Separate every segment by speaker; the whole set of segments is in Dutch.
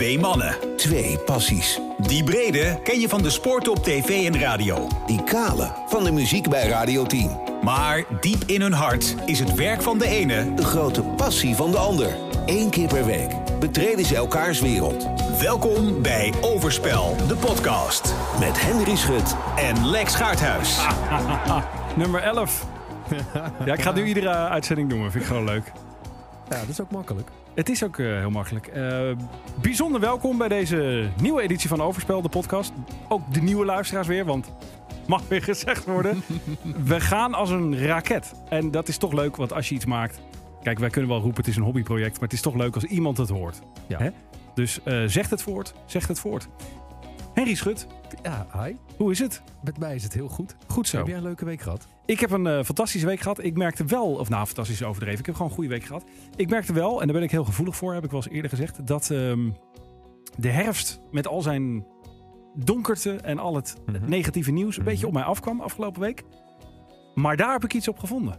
Speaker 1: Twee mannen.
Speaker 2: Twee passies.
Speaker 1: Die brede ken je van de sport op tv en radio.
Speaker 2: Die kale van de muziek bij Radio 10.
Speaker 1: Maar diep in hun hart is het werk van de ene...
Speaker 2: De grote passie van de ander. Eén keer per week betreden ze elkaars wereld.
Speaker 1: Welkom bij Overspel, de podcast.
Speaker 2: Met Henry Schut
Speaker 1: En Lex Gaarthuis.
Speaker 3: Nummer 11. ja, ik ga nu iedere uitzending doen. Vind ik gewoon leuk.
Speaker 4: Ja, dat is ook makkelijk.
Speaker 3: Het is ook eh, heel makkelijk. Eh, bijzonder welkom bij deze nieuwe editie van Overspel, de podcast. Ook de nieuwe luisteraars weer, want mag weer gezegd worden. We gaan als een raket. En dat is toch leuk, want als je iets maakt... Kijk, wij kunnen wel roepen het is een hobbyproject, maar het is toch leuk als iemand het hoort.
Speaker 4: Ja.
Speaker 3: Hè? Dus eh zeg het voort, zeg het voort. Henry Schut,
Speaker 4: Ja, hi.
Speaker 3: hoe is het?
Speaker 4: Met mij is het heel goed.
Speaker 3: Goed zo.
Speaker 4: Heb jij een leuke week gehad?
Speaker 3: Ik heb een eh, fantastische week gehad. Ik merkte wel, of nou, fantastisch overdreven. Ik heb gewoon een goede week gehad. Ik merkte wel, en daar ben ik heel gevoelig voor, heb ik wel eens eerder gezegd, dat ehm, de herfst met al zijn donkerte en al het
Speaker 4: Mhm.
Speaker 3: negatieve nieuws een
Speaker 4: Mhm.
Speaker 3: beetje op mij afkwam afgelopen week. Maar daar heb ik iets op gevonden.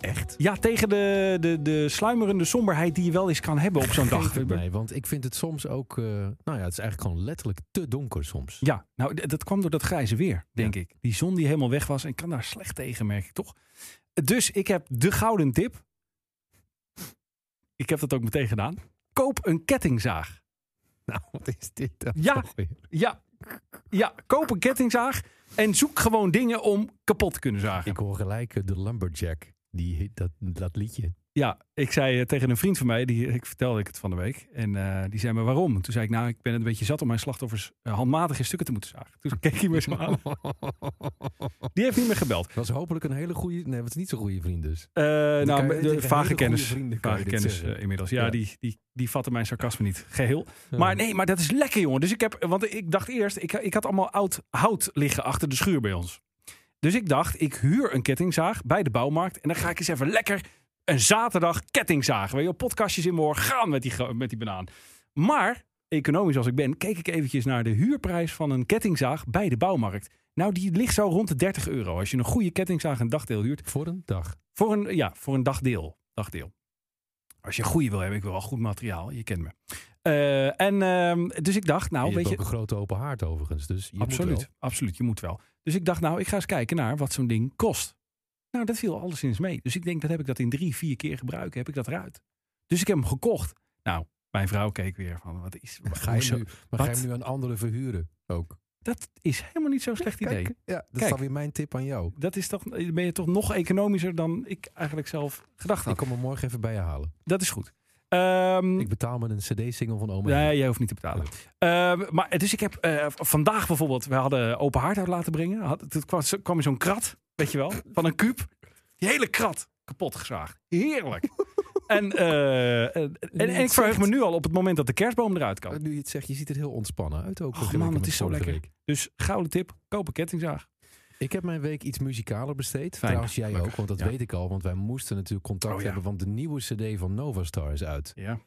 Speaker 4: Echt?
Speaker 3: Ja, tegen de, de, de sluimerende somberheid die je wel eens kan hebben op zo'n dag.
Speaker 4: Mij, want ik vind het soms ook... eh, nou ja, het is eigenlijk gewoon letterlijk te donker soms.
Speaker 3: Ja, nou, dat kwam door dat grijze weer, denk ik. Die zon die helemaal weg was. En ik kan daar slecht tegen, merk ik toch? Dus ik heb de gouden tip. Ik heb dat ook meteen gedaan. Koop een kettingzaag.
Speaker 4: Nou, wat is dit dan
Speaker 3: Ja. Ja, ja, koop een kettingzaag. En zoek gewoon dingen om kapot te kunnen zagen.
Speaker 4: Ik hoor gelijk eh, de Lumberjack. Die, dat, dat liedje.
Speaker 3: Ja, ik zei eh, tegen een vriend van mij, die, ik vertelde ik het van de week. En eh, die zei me waarom? Toen zei ik, nou, ik ben het een beetje zat om mijn slachtoffers eh, handmatig in stukken te moeten zagen. Toen keek hij me zo aan. Die heeft niet meer gebeld.
Speaker 4: Dat was hopelijk een hele goede... Nee, het is niet zo'n goede vriend dus.
Speaker 3: Nou,
Speaker 4: je
Speaker 3: de vage kennis, vage kennis inmiddels. Ja,
Speaker 4: Ja.
Speaker 3: Die, die, die vatten mijn sarcasme niet geheel. Maar nee, maar dat is lekker, jongen. Dus ik heb, want ik dacht eerst, ik, ik had allemaal oud hout liggen achter de schuur bij ons. Dus ik dacht, ik huur een kettingzaag bij de bouwmarkt en dan ga ik eens even lekker een zaterdag kettingzagen. Weet je, podcastjes in oor, gaan met die, met die banaan. Maar economisch als ik ben, keek ik eventjes naar de huurprijs van een kettingzaag bij de bouwmarkt. Nou, die ligt zo rond de 30 euro. Als je een goede kettingzaag een dagdeel huurt,
Speaker 4: Voor een dag.
Speaker 3: voor een, ja, voor een dagdeel. dagdeel. Als je een goede wil hebben, ik wil wel goed materiaal. Je kent me. Eh, en ehm, dus ik dacht, nou,
Speaker 4: je
Speaker 3: weet je,
Speaker 4: ook een grote open haard overigens. Dus je moet
Speaker 3: absoluut,
Speaker 4: wel.
Speaker 3: absoluut, je moet wel. Dus ik dacht, nou, ik ga eens kijken naar wat zo'n ding kost. Nou, dat viel alleszins mee. Dus ik denk, dat heb ik dat in drie, vier keer gebruiken, heb ik dat eruit. Dus ik heb hem gekocht. Nou, mijn vrouw keek weer van, wat is,
Speaker 4: Ga je nu, maar ga je hem nu aan anderen verhuren ook?
Speaker 3: Dat is helemaal niet zo'n slecht idee.
Speaker 4: Kijk, ja, dat is dan weer mijn tip aan jou.
Speaker 3: Dat is toch, ben je toch nog economischer dan ik eigenlijk zelf gedacht
Speaker 4: Ik
Speaker 3: had.
Speaker 4: kom hem morgen even bij je halen.
Speaker 3: Dat is goed. Ehm,
Speaker 4: Ik betaal met een cd-single van Oma.
Speaker 3: Nee, jij hoeft niet te betalen. Ehm, maar dus ik heb eh, vandaag bijvoorbeeld, we hadden open haard uit laten brengen. Had, het kwam, kwam zo'n krat, weet je wel, van een kuub. Die hele krat kapot gezaagd. Heerlijk. en, eh, en, en, en ik verheug me nu al op het moment dat de kerstboom eruit kan.
Speaker 4: Nu je het zegt, je ziet er heel ontspannen uit ook.
Speaker 3: Och
Speaker 4: vergeleken
Speaker 3: man, het is zo lekker.
Speaker 4: week.
Speaker 3: Dus gouden tip, koop een kettingzaag.
Speaker 4: Ik heb mijn week iets muzikaler besteed.
Speaker 3: Fijn,
Speaker 4: Trouwens, jij ook, want dat
Speaker 3: Ja.
Speaker 4: weet ik al. Want wij moesten natuurlijk contact
Speaker 3: Oh, ja.
Speaker 4: hebben, want de nieuwe cd van Nova Star is uit.
Speaker 3: Ja.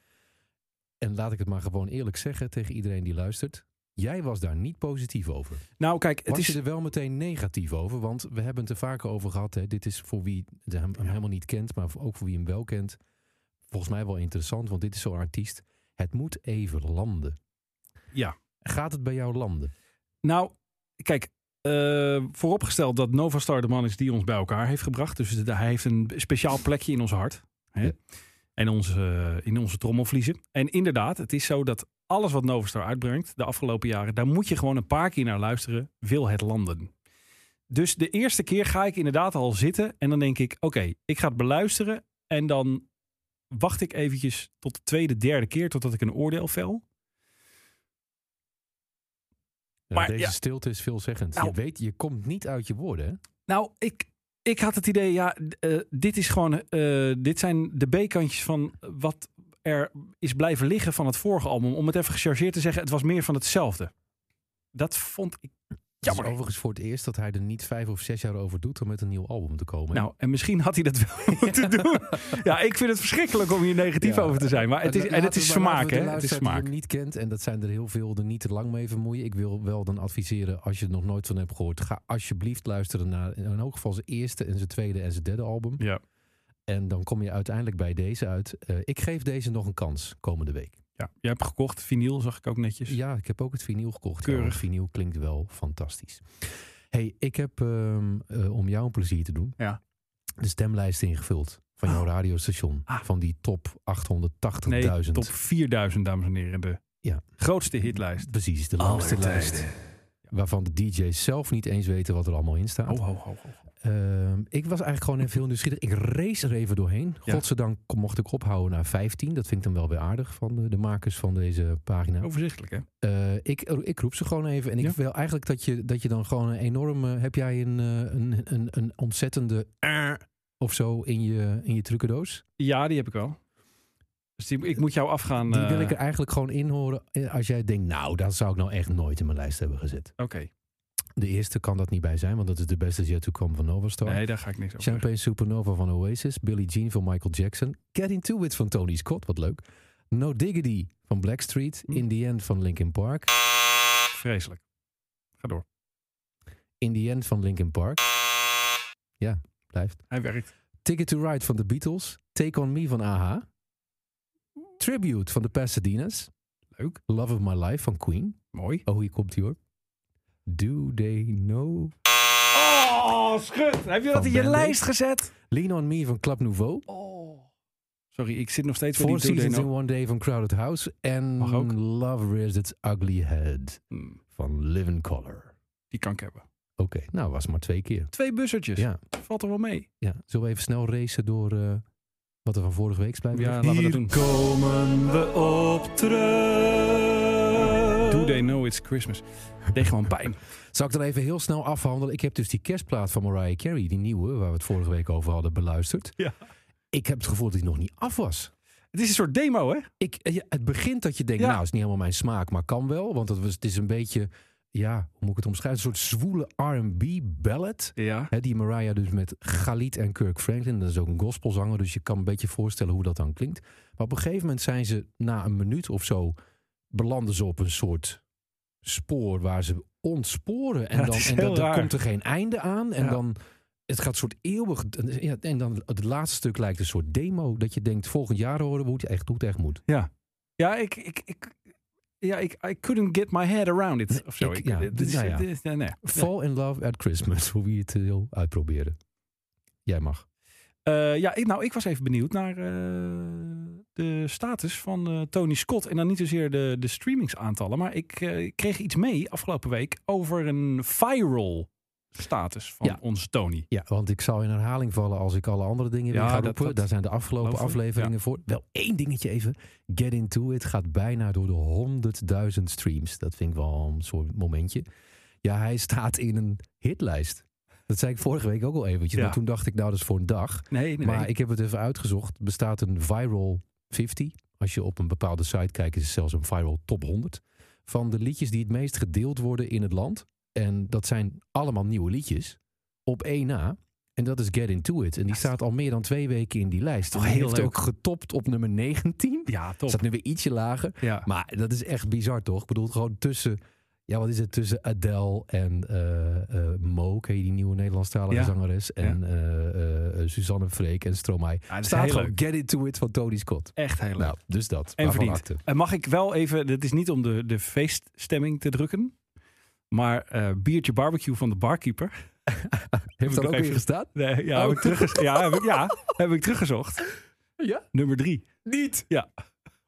Speaker 4: En laat ik het maar gewoon eerlijk zeggen tegen iedereen die luistert. Jij was daar niet positief over.
Speaker 3: Nou kijk, het
Speaker 4: was
Speaker 3: is...
Speaker 4: je er wel meteen negatief over? Want we hebben het er vaker over gehad. Hè. Dit is voor wie hem, hem helemaal niet kent, maar ook voor wie hem wel kent. Volgens mij wel interessant, want dit is zo'n artiest. Het moet even landen.
Speaker 3: Ja.
Speaker 4: Gaat het bij jou landen?
Speaker 3: Nou, kijk, eh, vooropgesteld dat Nova Star de man is die ons bij elkaar heeft gebracht. Dus hij heeft een speciaal plekje in ons hart. Hè?
Speaker 4: Ja.
Speaker 3: En onze, in onze trommelvliezen. En inderdaad, het is zo dat alles wat Nova Star uitbrengt de afgelopen jaren, daar moet je gewoon een paar keer naar luisteren, wil het landen. Dus de eerste keer ga ik inderdaad al zitten en dan denk ik, oké, ik ga het beluisteren en dan wacht ik eventjes tot de tweede, derde keer totdat ik een oordeel vel. Maar
Speaker 4: deze
Speaker 3: ja.
Speaker 4: stilte is veelzeggend.
Speaker 3: Nou.
Speaker 4: je weet, je komt niet uit je woorden. Hè?
Speaker 3: Nou, ik, ik had het idee, ja, eh, dit is gewoon, eh, dit zijn de B-kantjes van wat er is blijven liggen van het vorige album. Om het even gechargeerd te zeggen, het was meer van hetzelfde. Dat vond ik
Speaker 4: Het is overigens voor het eerst dat hij er niet vijf of zes jaar over doet om met een nieuw album te komen.
Speaker 3: Nou, en misschien had hij dat wel moeten doen. Ja, ik vind het verschrikkelijk om hier negatief
Speaker 4: Ja.
Speaker 3: over te zijn. Maar het is, en het is smaak, hè? Het is smaak.
Speaker 4: hem niet kent, en dat zijn er heel veel, er niet te lang mee vermoeien. Ik wil wel dan adviseren, als je er nog nooit van hebt gehoord, ga alsjeblieft luisteren naar in elk geval zijn eerste en zijn tweede en zijn derde album.
Speaker 3: Ja.
Speaker 4: En dan kom je uiteindelijk bij deze uit. Eh, ik geef deze nog een kans komende week.
Speaker 3: Ja, je hebt gekocht. Vinyl zag ik ook netjes.
Speaker 4: Ja, ik heb ook het vinyl gekocht.
Speaker 3: Keurig.
Speaker 4: Ja, vinyl klinkt wel fantastisch. hey, ik heb ehm, eh, om jou een plezier te doen.
Speaker 3: Ja.
Speaker 4: De stemlijst ingevuld van jouw
Speaker 3: Oh.
Speaker 4: radiostation.
Speaker 3: Ah.
Speaker 4: Van die top 880.000.
Speaker 3: Nee, top 4000, dames en heren. De
Speaker 4: Ja.
Speaker 3: grootste hitlijst.
Speaker 4: Precies, de langste lijst. Waarvan de DJ's zelf niet eens weten wat er allemaal in staat.
Speaker 3: Oh, ho, ho, ho.
Speaker 4: Ehm, ik was eigenlijk gewoon heel nieuwsgierig. Ik race er even doorheen.
Speaker 3: Ja.
Speaker 4: Godzijdank mocht ik ophouden naar 15. Dat vind ik dan wel weer aardig van de, de makers van deze pagina.
Speaker 3: Overzichtelijk, hè?
Speaker 4: Eh, ik, ik roep ze gewoon even. En ik
Speaker 3: Ja.
Speaker 4: wil eigenlijk dat je, dat je dan gewoon een enorme... Heb jij een, eh, een, een, een ontzettende... eh, of zo in je, in je trucendoos?
Speaker 3: Ja, die heb ik wel. Dus die, ik moet jou afgaan.
Speaker 4: Die wil ik er eigenlijk gewoon in horen. Als jij denkt, nou, dat zou ik nou echt nooit in mijn lijst hebben gezet.
Speaker 3: Oké.
Speaker 4: De eerste kan dat niet bij zijn, want dat is de beste Yet to Come van Nova Star.
Speaker 3: Nee, daar ga ik niks over.
Speaker 4: Champagne Supernova van Oasis. Billie Jean van Michael Jackson. Get Into It van Tony Scott, wat leuk. No Diggity van Blackstreet.
Speaker 3: Hm.
Speaker 4: In the End van Linkin Park.
Speaker 3: Vreselijk. Ga door.
Speaker 4: In the End van Linkin Park. Ja, blijft.
Speaker 3: Hij werkt.
Speaker 4: Ticket to Ride van The Beatles. Take On Me van AHA. Tribute van de Pasadena's.
Speaker 3: Leuk.
Speaker 4: Love of My Life van Queen.
Speaker 3: Mooi.
Speaker 4: Oh, hier komt hij hoor. Do They Know?
Speaker 3: Oh, schut. Heb je dat in je lijst gezet?
Speaker 4: Lean On Me van Club Nouveau.
Speaker 3: Oh. Sorry, ik zit nog steeds voor
Speaker 4: Four
Speaker 3: die
Speaker 4: Seasons in. One Day van Crowded House. En. Love Rears Its Ugly Head
Speaker 3: Hmm,
Speaker 4: van Live in Color.
Speaker 3: Die kan ik hebben.
Speaker 4: Oké, nou was maar twee keer.
Speaker 3: Twee bussertjes.
Speaker 4: Ja,
Speaker 3: Valt er wel mee.
Speaker 4: ja. Zullen we even snel racen door eh, wat er van vorige week is blijven
Speaker 3: Ja, laten we dat doen.
Speaker 4: komen we op terug.
Speaker 3: Do they know it's Christmas? Deed gewoon pijn.
Speaker 4: Zal ik er even heel snel afhandelen? Ik heb dus die kerstplaat van Mariah Carey, die nieuwe, waar we het vorige week over hadden, beluisterd.
Speaker 3: Ja.
Speaker 4: Ik heb het gevoel dat die nog niet af was.
Speaker 3: Het is een soort demo, hè?
Speaker 4: Ik, eh, het begint dat je denkt,
Speaker 3: Ja.
Speaker 4: nou, het is niet helemaal mijn smaak, maar kan wel. Want het, was, het is een beetje, ja, hoe moet ik het omschrijven? Een soort zwoele R&B ballad.
Speaker 3: Ja.
Speaker 4: Hè, die Mariah dus met Galit en Kirk Franklin. Dat is ook een gospelzanger, dus je kan een beetje voorstellen hoe dat dan klinkt. Maar op een gegeven moment zijn ze na een minuut of zo... belanden ze op een soort spoor waar ze ontsporen. En
Speaker 3: Ja,
Speaker 4: dan, en dan, komt er geen einde aan. En
Speaker 3: Ja.
Speaker 4: dan... Het gaat een soort eeuwig... Ja, en dan het laatste stuk lijkt een soort demo. Dat je denkt, volgend jaar horen we hoe het echt, hoe het echt moet.
Speaker 3: Ja. Ja, ik... ik, ik ja, ik I couldn't get my head around it. Of zo.
Speaker 4: Ik-
Speaker 3: Ik,
Speaker 4: ja, nou ja.
Speaker 3: dit is- nee, nee.
Speaker 4: Fall in Love at Christmas, hoe wie het wil uitproberen. Jij mag.
Speaker 3: Eh, ja, ik, nou, ik was even benieuwd naar eh, de status van eh, Tony Scott. En dan niet zozeer de, de streamingsaantallen. Maar ik kreeg iets mee afgelopen week over een viral status van
Speaker 4: Ja.
Speaker 3: onze Tony.
Speaker 4: Ja, want ik zal in herhaling vallen als ik alle andere dingen
Speaker 3: Ja,
Speaker 4: weer ga
Speaker 3: dat-
Speaker 4: roepen.
Speaker 3: dat
Speaker 4: Daar zijn de afgelopen afleveringen voor. Wel één dingetje even. Get Into It gaat bijna door de 100.000 streams. Dat vind ik wel een soort momentje. Ja, hij staat in een hitlijst. Dat zei ik vorige week ook al eventjes.
Speaker 3: Ja.
Speaker 4: Maar toen dacht ik, nou dat is voor een dag.
Speaker 3: Nee, nee,
Speaker 4: Maar ik heb het even uitgezocht. Er bestaat een viral 50. Als je op een bepaalde site kijkt, is het zelfs een viral top 100. Van de liedjes die het meest gedeeld worden in het land. En dat zijn allemaal nieuwe liedjes. Op één na. En dat is Get Into It. En die staat al meer dan twee weken in die lijst.
Speaker 3: Oh, heel
Speaker 4: heeft
Speaker 3: leuk.
Speaker 4: ook getopt op nummer 19.
Speaker 3: Ja, top.
Speaker 4: Staat nu weer ietsje lager.
Speaker 3: Ja.
Speaker 4: Maar dat is echt bizar, toch? Ik bedoel, gewoon tussen... Ja, wat is het? Tussen Adele en eh, eh, Mo, ken je die nieuwe Nederlandstalige
Speaker 3: Ja.
Speaker 4: zangeres? En eh, Suzanne Freek en Stromae.
Speaker 3: Ja, dat is
Speaker 4: Staat gewoon
Speaker 3: leuk.
Speaker 4: Get Into It van Tony Scott.
Speaker 3: Echt heel leuk.
Speaker 4: Nou, dus dat.
Speaker 3: En verdiend. En mag ik wel even, dit is niet om de, de feeststemming te drukken. Maar biertje barbecue van de barkeeper.
Speaker 4: Heeft er
Speaker 3: nog
Speaker 4: ook
Speaker 3: even-
Speaker 4: in gestaan?
Speaker 3: Nee, ja,
Speaker 4: Oh.
Speaker 3: heb ik terugge- ja, heb ik, ja, heb ik teruggezocht.
Speaker 4: Ja?
Speaker 3: Nummer drie.
Speaker 4: Niet?
Speaker 3: Ja.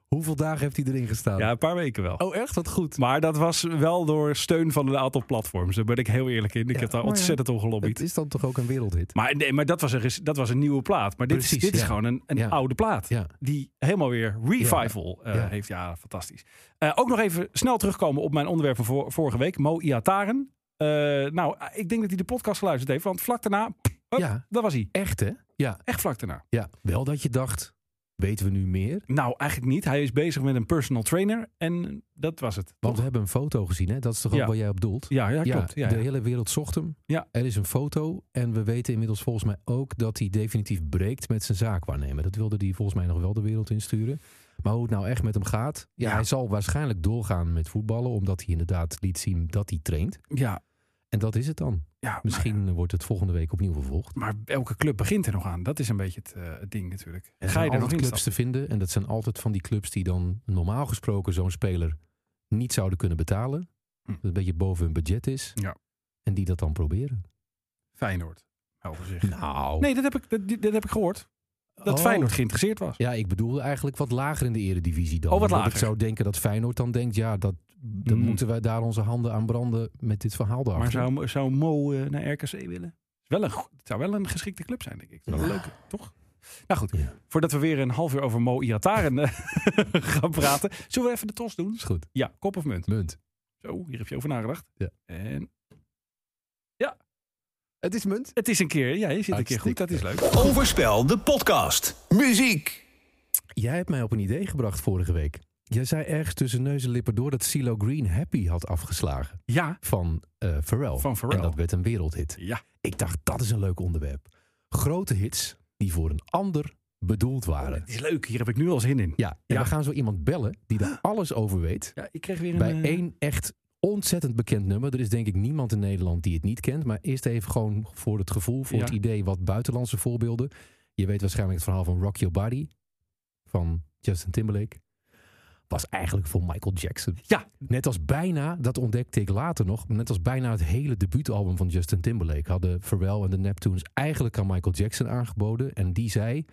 Speaker 4: Hoeveel dagen heeft hij erin gestaan?
Speaker 3: Ja, een paar weken wel.
Speaker 4: Oh, echt? Wat goed.
Speaker 3: Maar dat was wel door steun van een aantal platforms. Daar ben ik heel eerlijk in. Ik
Speaker 4: Ja,
Speaker 3: heb daar
Speaker 4: maar ja,
Speaker 3: ontzettend om gelobbyd.
Speaker 4: Het is dan toch ook een wereldhit?
Speaker 3: Maar, nee, maar dat, was een, dat was een nieuwe plaat. Maar dit, is, dit is gewoon een, een oude plaat. Die helemaal weer revival eh, heeft. Ja, fantastisch. Eh, ook nog even snel terugkomen op mijn onderwerp van vor- vorige week. Mo Iataren. Eh, nou, ik denk dat hij de podcast geluisterd heeft. Want vlak daarna, Hup,
Speaker 4: Ja,
Speaker 3: dat was hij.
Speaker 4: echt hè? Ja.
Speaker 3: Echt vlak daarna.
Speaker 4: ja. Wel dat je dacht, weten we nu meer?
Speaker 3: Nou, eigenlijk niet. Hij is bezig met een personal trainer. En dat was het.
Speaker 4: Want we hebben een foto gezien, hè? Dat is toch ook
Speaker 3: Ja.
Speaker 4: waar jij op doelt?
Speaker 3: Ja, ja, klopt. Ja,
Speaker 4: de hele wereld zocht hem.
Speaker 3: Ja.
Speaker 4: Er is een foto en we weten inmiddels volgens mij ook dat hij definitief breekt met zijn zaakwaarnemer. Dat wilde hij volgens mij nog wel de wereld insturen. Maar hoe het nou echt met hem gaat, ja,
Speaker 3: Ja.
Speaker 4: hij zal waarschijnlijk doorgaan met voetballen, omdat hij inderdaad liet zien dat hij traint.
Speaker 3: ja.
Speaker 4: En dat is het dan.
Speaker 3: Ja,
Speaker 4: Misschien wordt het volgende week opnieuw vervolgd.
Speaker 3: Maar, elke club begint er nog aan. Dat is een beetje het, eh, het ding natuurlijk. Ga je er nog
Speaker 4: clubs te vinden. En dat zijn altijd van die clubs die dan normaal gesproken zo'n speler niet zouden kunnen betalen.
Speaker 3: Hm.
Speaker 4: Dat een beetje boven hun budget is.
Speaker 3: Ja.
Speaker 4: En die dat dan proberen.
Speaker 3: Feyenoord. Helder zeg.
Speaker 4: Nou.
Speaker 3: Nee, dat heb ik, dat, dat heb ik gehoord. Dat
Speaker 4: Oh.
Speaker 3: Feyenoord geïnteresseerd was.
Speaker 4: Ja, ik bedoelde eigenlijk wat lager in de eredivisie dan.
Speaker 3: Oh, wat lager.
Speaker 4: Ik zou denken dat Feyenoord dan denkt, ja, dat, dan
Speaker 3: Mm.
Speaker 4: moeten wij daar onze handen aan branden met dit verhaal
Speaker 3: Maar
Speaker 4: daarachter.
Speaker 3: zou, zou Mo eh, naar RKC willen? Is wel een, het zou wel een geschikte club zijn, denk ik. Het is wel
Speaker 4: Ja.
Speaker 3: leuke, toch? Nou goed,
Speaker 4: Ja.
Speaker 3: voordat we weer een half uur over Mo Iataren eh, gaan praten. Zullen we even de tos doen?
Speaker 4: Is goed.
Speaker 3: Ja, kop of munt?
Speaker 4: Munt.
Speaker 3: Zo, hier heb je over nagedacht.
Speaker 4: Ja.
Speaker 3: En
Speaker 4: Het is munt.
Speaker 3: het is een keer, ja, je zit een keer goed. Dat is leuk.
Speaker 1: Overspel, de podcast.
Speaker 2: Muziek.
Speaker 4: Jij hebt mij op een idee gebracht vorige week. Jij zei ergens tussen neus en lippen door dat CeeLo Green Happy had afgeslagen
Speaker 3: Ja,
Speaker 4: van eh Pharrell.
Speaker 3: Van Pharrell.
Speaker 4: En dat werd een wereldhit.
Speaker 3: ja.
Speaker 4: Ik dacht, dat is een leuk onderwerp. Grote hits die voor een ander bedoeld waren.
Speaker 3: Het is leuk, hier heb ik nu al zin in.
Speaker 4: Ja, en
Speaker 3: Ja.
Speaker 4: we gaan zo iemand bellen die er alles over weet.
Speaker 3: Ja, ik kreeg weer een...
Speaker 4: Bij
Speaker 3: eh,
Speaker 4: één echt ontzettend bekend nummer. Er is denk ik niemand in Nederland die het niet kent. Maar eerst even gewoon voor het gevoel, voor
Speaker 3: Ja.
Speaker 4: het idee wat buitenlandse voorbeelden. Je weet waarschijnlijk het verhaal van Rock Your Body van Justin Timberlake. Was eigenlijk voor Michael Jackson.
Speaker 3: Ja,
Speaker 4: Net als bijna, dat ontdekte ik later nog, net als bijna het hele debuutalbum van Justin Timberlake hadden Pharrell en de Neptunes eigenlijk aan Michael Jackson aangeboden. En die zei,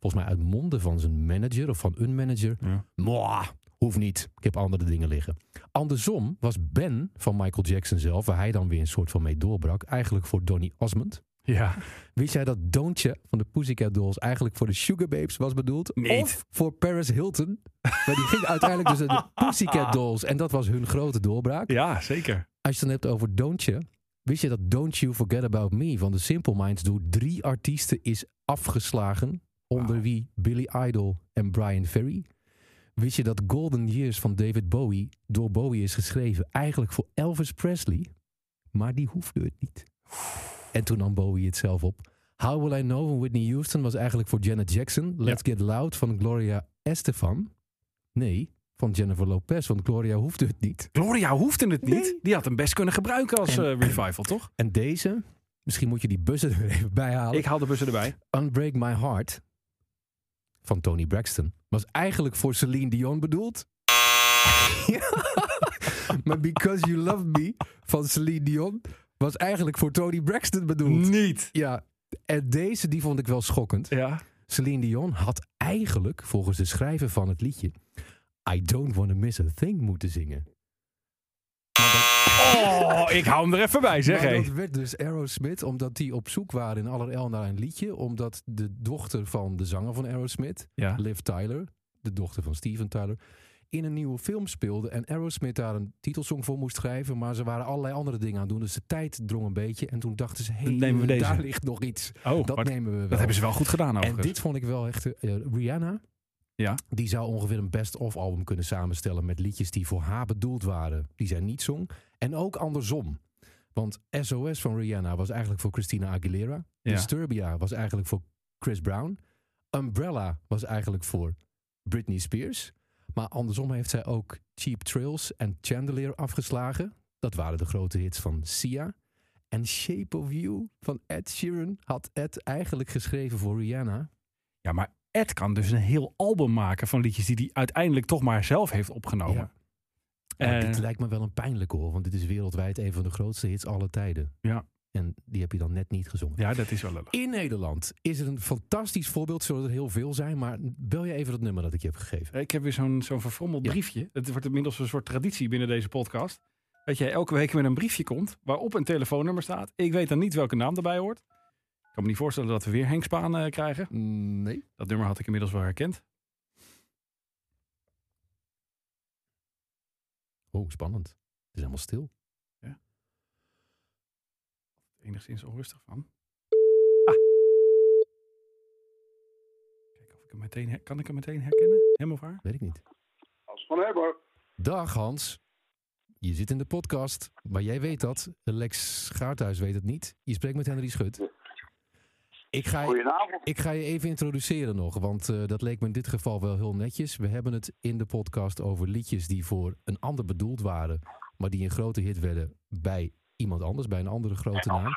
Speaker 4: volgens mij uit monden van zijn manager of van een manager,
Speaker 3: Ja.
Speaker 4: Mwah, hoeft niet, ik heb andere dingen liggen. Andersom was Ben van Michael Jackson zelf, waar hij dan weer een soort van mee doorbrak, eigenlijk voor Donny Osmond.
Speaker 3: Ja.
Speaker 4: Wist jij dat Doontje van de Pussycat Dolls eigenlijk voor de Sugar Babes was bedoeld?
Speaker 3: Niet.
Speaker 4: Of voor Paris Hilton? Maar die ging uiteindelijk dus naar de Pussycat Dolls. En dat was hun grote doorbraak.
Speaker 3: ja, zeker.
Speaker 4: Als je het dan hebt over Doontje. Wist je dat Don't You Forget About Me van de Simple Minds door drie artiesten is afgeslagen? Onder wie Billy Idol en Brian Ferry. Wist je dat Golden Years van David Bowie door Bowie is geschreven eigenlijk voor Elvis Presley? Maar die hoefde het niet. En toen nam Bowie het zelf op. How Will I Know van Whitney Houston was eigenlijk voor Janet Jackson. Let's Get Loud van Gloria Estefan. Nee, van Jennifer Lopez, want Gloria hoefde het niet.
Speaker 3: Gloria hoefde het niet.
Speaker 4: Nee.
Speaker 3: Die had hem best kunnen gebruiken als
Speaker 4: En-
Speaker 3: eh, revival, toch?
Speaker 4: En deze, misschien moet je die bussen er even bij halen.
Speaker 3: Ik haal de bussen erbij.
Speaker 4: Unbreak My Heart van Tony Braxton was eigenlijk voor Celine Dion bedoeld. Ja. maar Because You Love Me van Celine Dion was eigenlijk voor Tony Braxton bedoeld.
Speaker 3: Niet.
Speaker 4: Ja, en deze die vond ik wel schokkend.
Speaker 3: Ja.
Speaker 4: Celine Dion had eigenlijk volgens de schrijver van het liedje I Don't Wanna Miss a Thing moeten zingen.
Speaker 3: Oh, ik hou hem er even bij, zeg
Speaker 4: maar
Speaker 3: hé.
Speaker 4: dat werd dus Aerosmith, omdat die op zoek waren in allerijl naar een liedje. Omdat de dochter van de zanger van Aerosmith,
Speaker 3: Ja.
Speaker 4: Liv Tyler, de dochter van Steven Tyler, in een nieuwe film speelde. En Aerosmith daar een titelsong voor moest schrijven. Maar ze waren allerlei andere dingen aan het doen. Dus de tijd drong een beetje. En toen dachten ze,
Speaker 3: nemen we
Speaker 4: hey,
Speaker 3: deze.
Speaker 4: daar ligt nog iets.
Speaker 3: Oh,
Speaker 4: Dat nemen we wel.
Speaker 3: dat hebben ze wel goed gedaan
Speaker 4: en
Speaker 3: overigens.
Speaker 4: dit vond ik wel echt... eh, Rihanna,
Speaker 3: Ja.
Speaker 4: die zou ongeveer een best-of album kunnen samenstellen... met liedjes die voor haar bedoeld waren. Die zij niet zong. En ook andersom. Want SOS van Rihanna was eigenlijk voor Christina Aguilera.
Speaker 3: Ja.
Speaker 4: Disturbia was eigenlijk voor Chris Brown. Umbrella was eigenlijk voor Britney Spears. Maar andersom heeft zij ook Cheap Thrills en Chandelier afgeslagen. Dat waren de grote hits van Sia. En Shape of You van Ed Sheeran had Ed eigenlijk geschreven voor Rihanna.
Speaker 3: Ja, maar Ed kan dus een heel album maken van liedjes die hij uiteindelijk toch maar zelf heeft opgenomen.
Speaker 4: Ja. Ja,
Speaker 3: Eh,
Speaker 4: dit lijkt me wel een pijnlijk hoor, want dit is wereldwijd een van de grootste hits aller tijden.
Speaker 3: Ja.
Speaker 4: En die heb je dan net niet gezongen.
Speaker 3: Ja, dat is wel lullig.
Speaker 4: In Nederland is er een fantastisch voorbeeld, zullen er heel veel zijn, maar bel je even het nummer dat ik je heb gegeven.
Speaker 3: Ik heb weer zo'n zo'n verfrommeld
Speaker 4: Ja.
Speaker 3: briefje. Het wordt inmiddels een soort traditie binnen deze podcast. Dat jij elke week met een briefje komt waarop een telefoonnummer staat. Ik weet dan niet welke naam erbij hoort. Ik kan me niet voorstellen dat we weer Henk Spaan eh, krijgen.
Speaker 4: Nee.
Speaker 3: Dat nummer had ik inmiddels wel herkend.
Speaker 4: Oh, spannend. Het is helemaal stil.
Speaker 3: Enigszins onrustig van. Ah. Kijk of ik hem meteen her- kan ik hem meteen herkennen? Hem of haar?
Speaker 4: Weet ik niet.
Speaker 5: Als van hebben.
Speaker 4: Dag Hans. Je zit in de podcast, maar jij weet dat. Lex Gaarthuis weet het niet. Je spreekt met Henry Schut. Ik ga, je, ik ga je even introduceren nog, want eh, dat leek me in dit geval wel heel netjes. We hebben het in de podcast over liedjes die voor een ander bedoeld waren, maar die een grote hit werden bij iemand anders, bij een andere grote naam.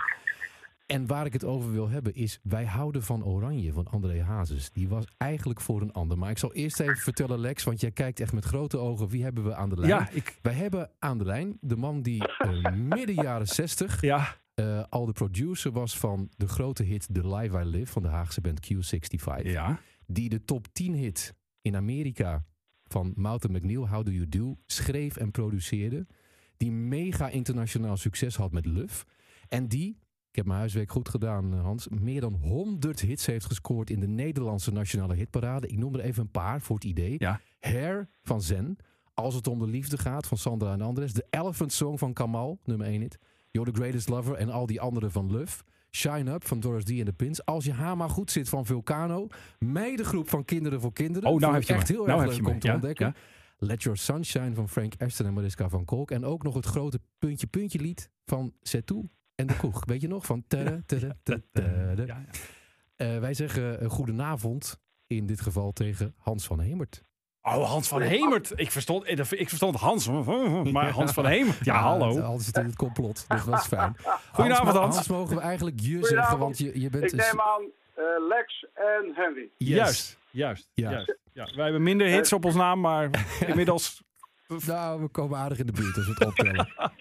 Speaker 4: En waar ik het over wil hebben is, wij houden van Oranje, van André Hazes. Die was eigenlijk voor een ander. Maar ik zal eerst even vertellen, Lex, want jij kijkt echt met grote ogen. Wie hebben we aan de lijn?
Speaker 3: Ja, ik,
Speaker 4: Wij hebben aan de lijn de man die eh, midden jaren 60
Speaker 3: ja,
Speaker 4: eh, al de producer was van de grote hit The Live I Live van de Haagse band Q65.
Speaker 3: ja.
Speaker 4: Die de top 10 hit in Amerika van Mountain McNeil, How Do You Do, schreef en produceerde. Die mega internationaal succes had met Luf. En die, ik heb mijn huiswerk goed gedaan eh, Hans, meer dan 100 hits heeft gescoord in de Nederlandse nationale hitparade. Ik noem er even een paar voor het idee.
Speaker 3: Ja.
Speaker 4: Hair van Zen. Als het om de liefde gaat van Sandra en Andres. De Elephant Song van Kamal, nummer 1 hit. You're the Greatest Lover en al die andere van Luf. Shine Up van Doris D en de Pins. Als je haar maar goed zit van Vulcano. Meidengroep van Kinderen voor Kinderen.
Speaker 3: Oh, nou heb je
Speaker 4: echt
Speaker 3: me.
Speaker 4: heel
Speaker 3: Nou
Speaker 4: erg leuk om te
Speaker 3: Ja,
Speaker 4: ontdekken.
Speaker 3: ja.
Speaker 4: Let Your Sunshine van Frank Ashton en Mariska van Kolk. En ook nog het grote puntje puntje lied van Zetou en de Koeg. Weet je nog? Van tada, tada, tada.
Speaker 3: Ja, ja.
Speaker 4: Eh, wij zeggen een goedenavond in dit geval tegen Hans van Hemert.
Speaker 3: Oh, Hans van Hemert. Ik verstond, ik verstond Hans, maar Hans van Hemert. Ja, hallo.
Speaker 4: Hans zit in het complot, dus dat is fijn.
Speaker 3: Goedenavond, Hans.
Speaker 4: Hans mogen we eigenlijk je zeggen, want je, je bent...
Speaker 5: Ik neem aan eh, Lex en Henry.
Speaker 4: Yes.
Speaker 3: Juist, juist,
Speaker 4: Ja.
Speaker 3: juist. Ja, wij hebben minder hits op ons naam, maar inmiddels...
Speaker 4: Nou, we komen aardig in de buurt als we het optellen.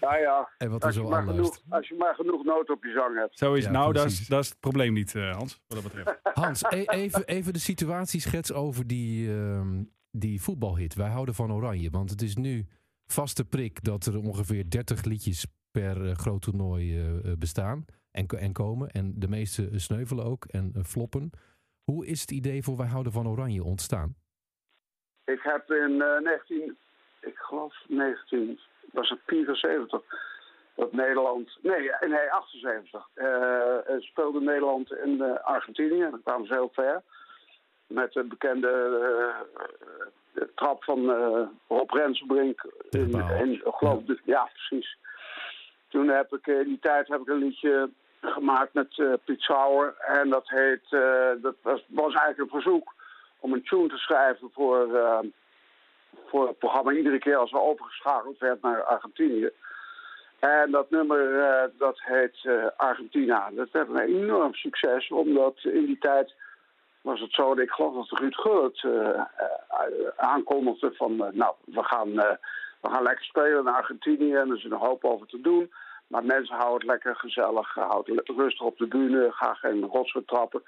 Speaker 5: Ja, ja.
Speaker 4: En wat er
Speaker 5: Als je,
Speaker 4: zo
Speaker 5: maar
Speaker 4: aan
Speaker 5: genoeg, als je maar genoeg noot op je zang hebt.
Speaker 3: Zo is
Speaker 4: Ja,
Speaker 3: het. Nou, dat is, dat is het probleem niet, eh, Hans, wat dat betreft.
Speaker 4: Hans, e- even, even de situatieschets over die, ehm, die voetbalhit. Wij houden van Oranje, want het is nu vaste prik dat er ongeveer 30 liedjes per eh, groot toernooi eh, bestaan en, en komen. En de meeste sneuvelen ook en floppen. Hoe is het idee voor Wij houden van Oranje ontstaan?
Speaker 5: Ik heb in eh, 19, ik geloof 19, was het 74, dat Nederland, nee, eh, nee 78, eh, eh, speelde Nederland in eh, Argentinië. Dan kwamen ze heel ver. Met de bekende trap van Rob Rensenbrink. In, in, geloof ik, ja, precies. Toen heb ik in die tijd heb ik een liedje gemaakt met eh Piet Sauer. En dat heet, eh, dat was, was eigenlijk een verzoek om een tune te schrijven voor, eh, voor het programma. Iedere keer als er overgeschakeld werd naar Argentinië. En dat nummer, dat heet Argentina. Dat werd een enorm succes, omdat in die tijd was het zo, dat ik geloof dat Ruud eh, aankondigde van, nou, we gaan, we gaan lekker spelen in Argentinië en er is een hoop over te doen. Maar mensen houden het lekker gezellig, houden rustig op de bühne, ga geen rotsen trappen.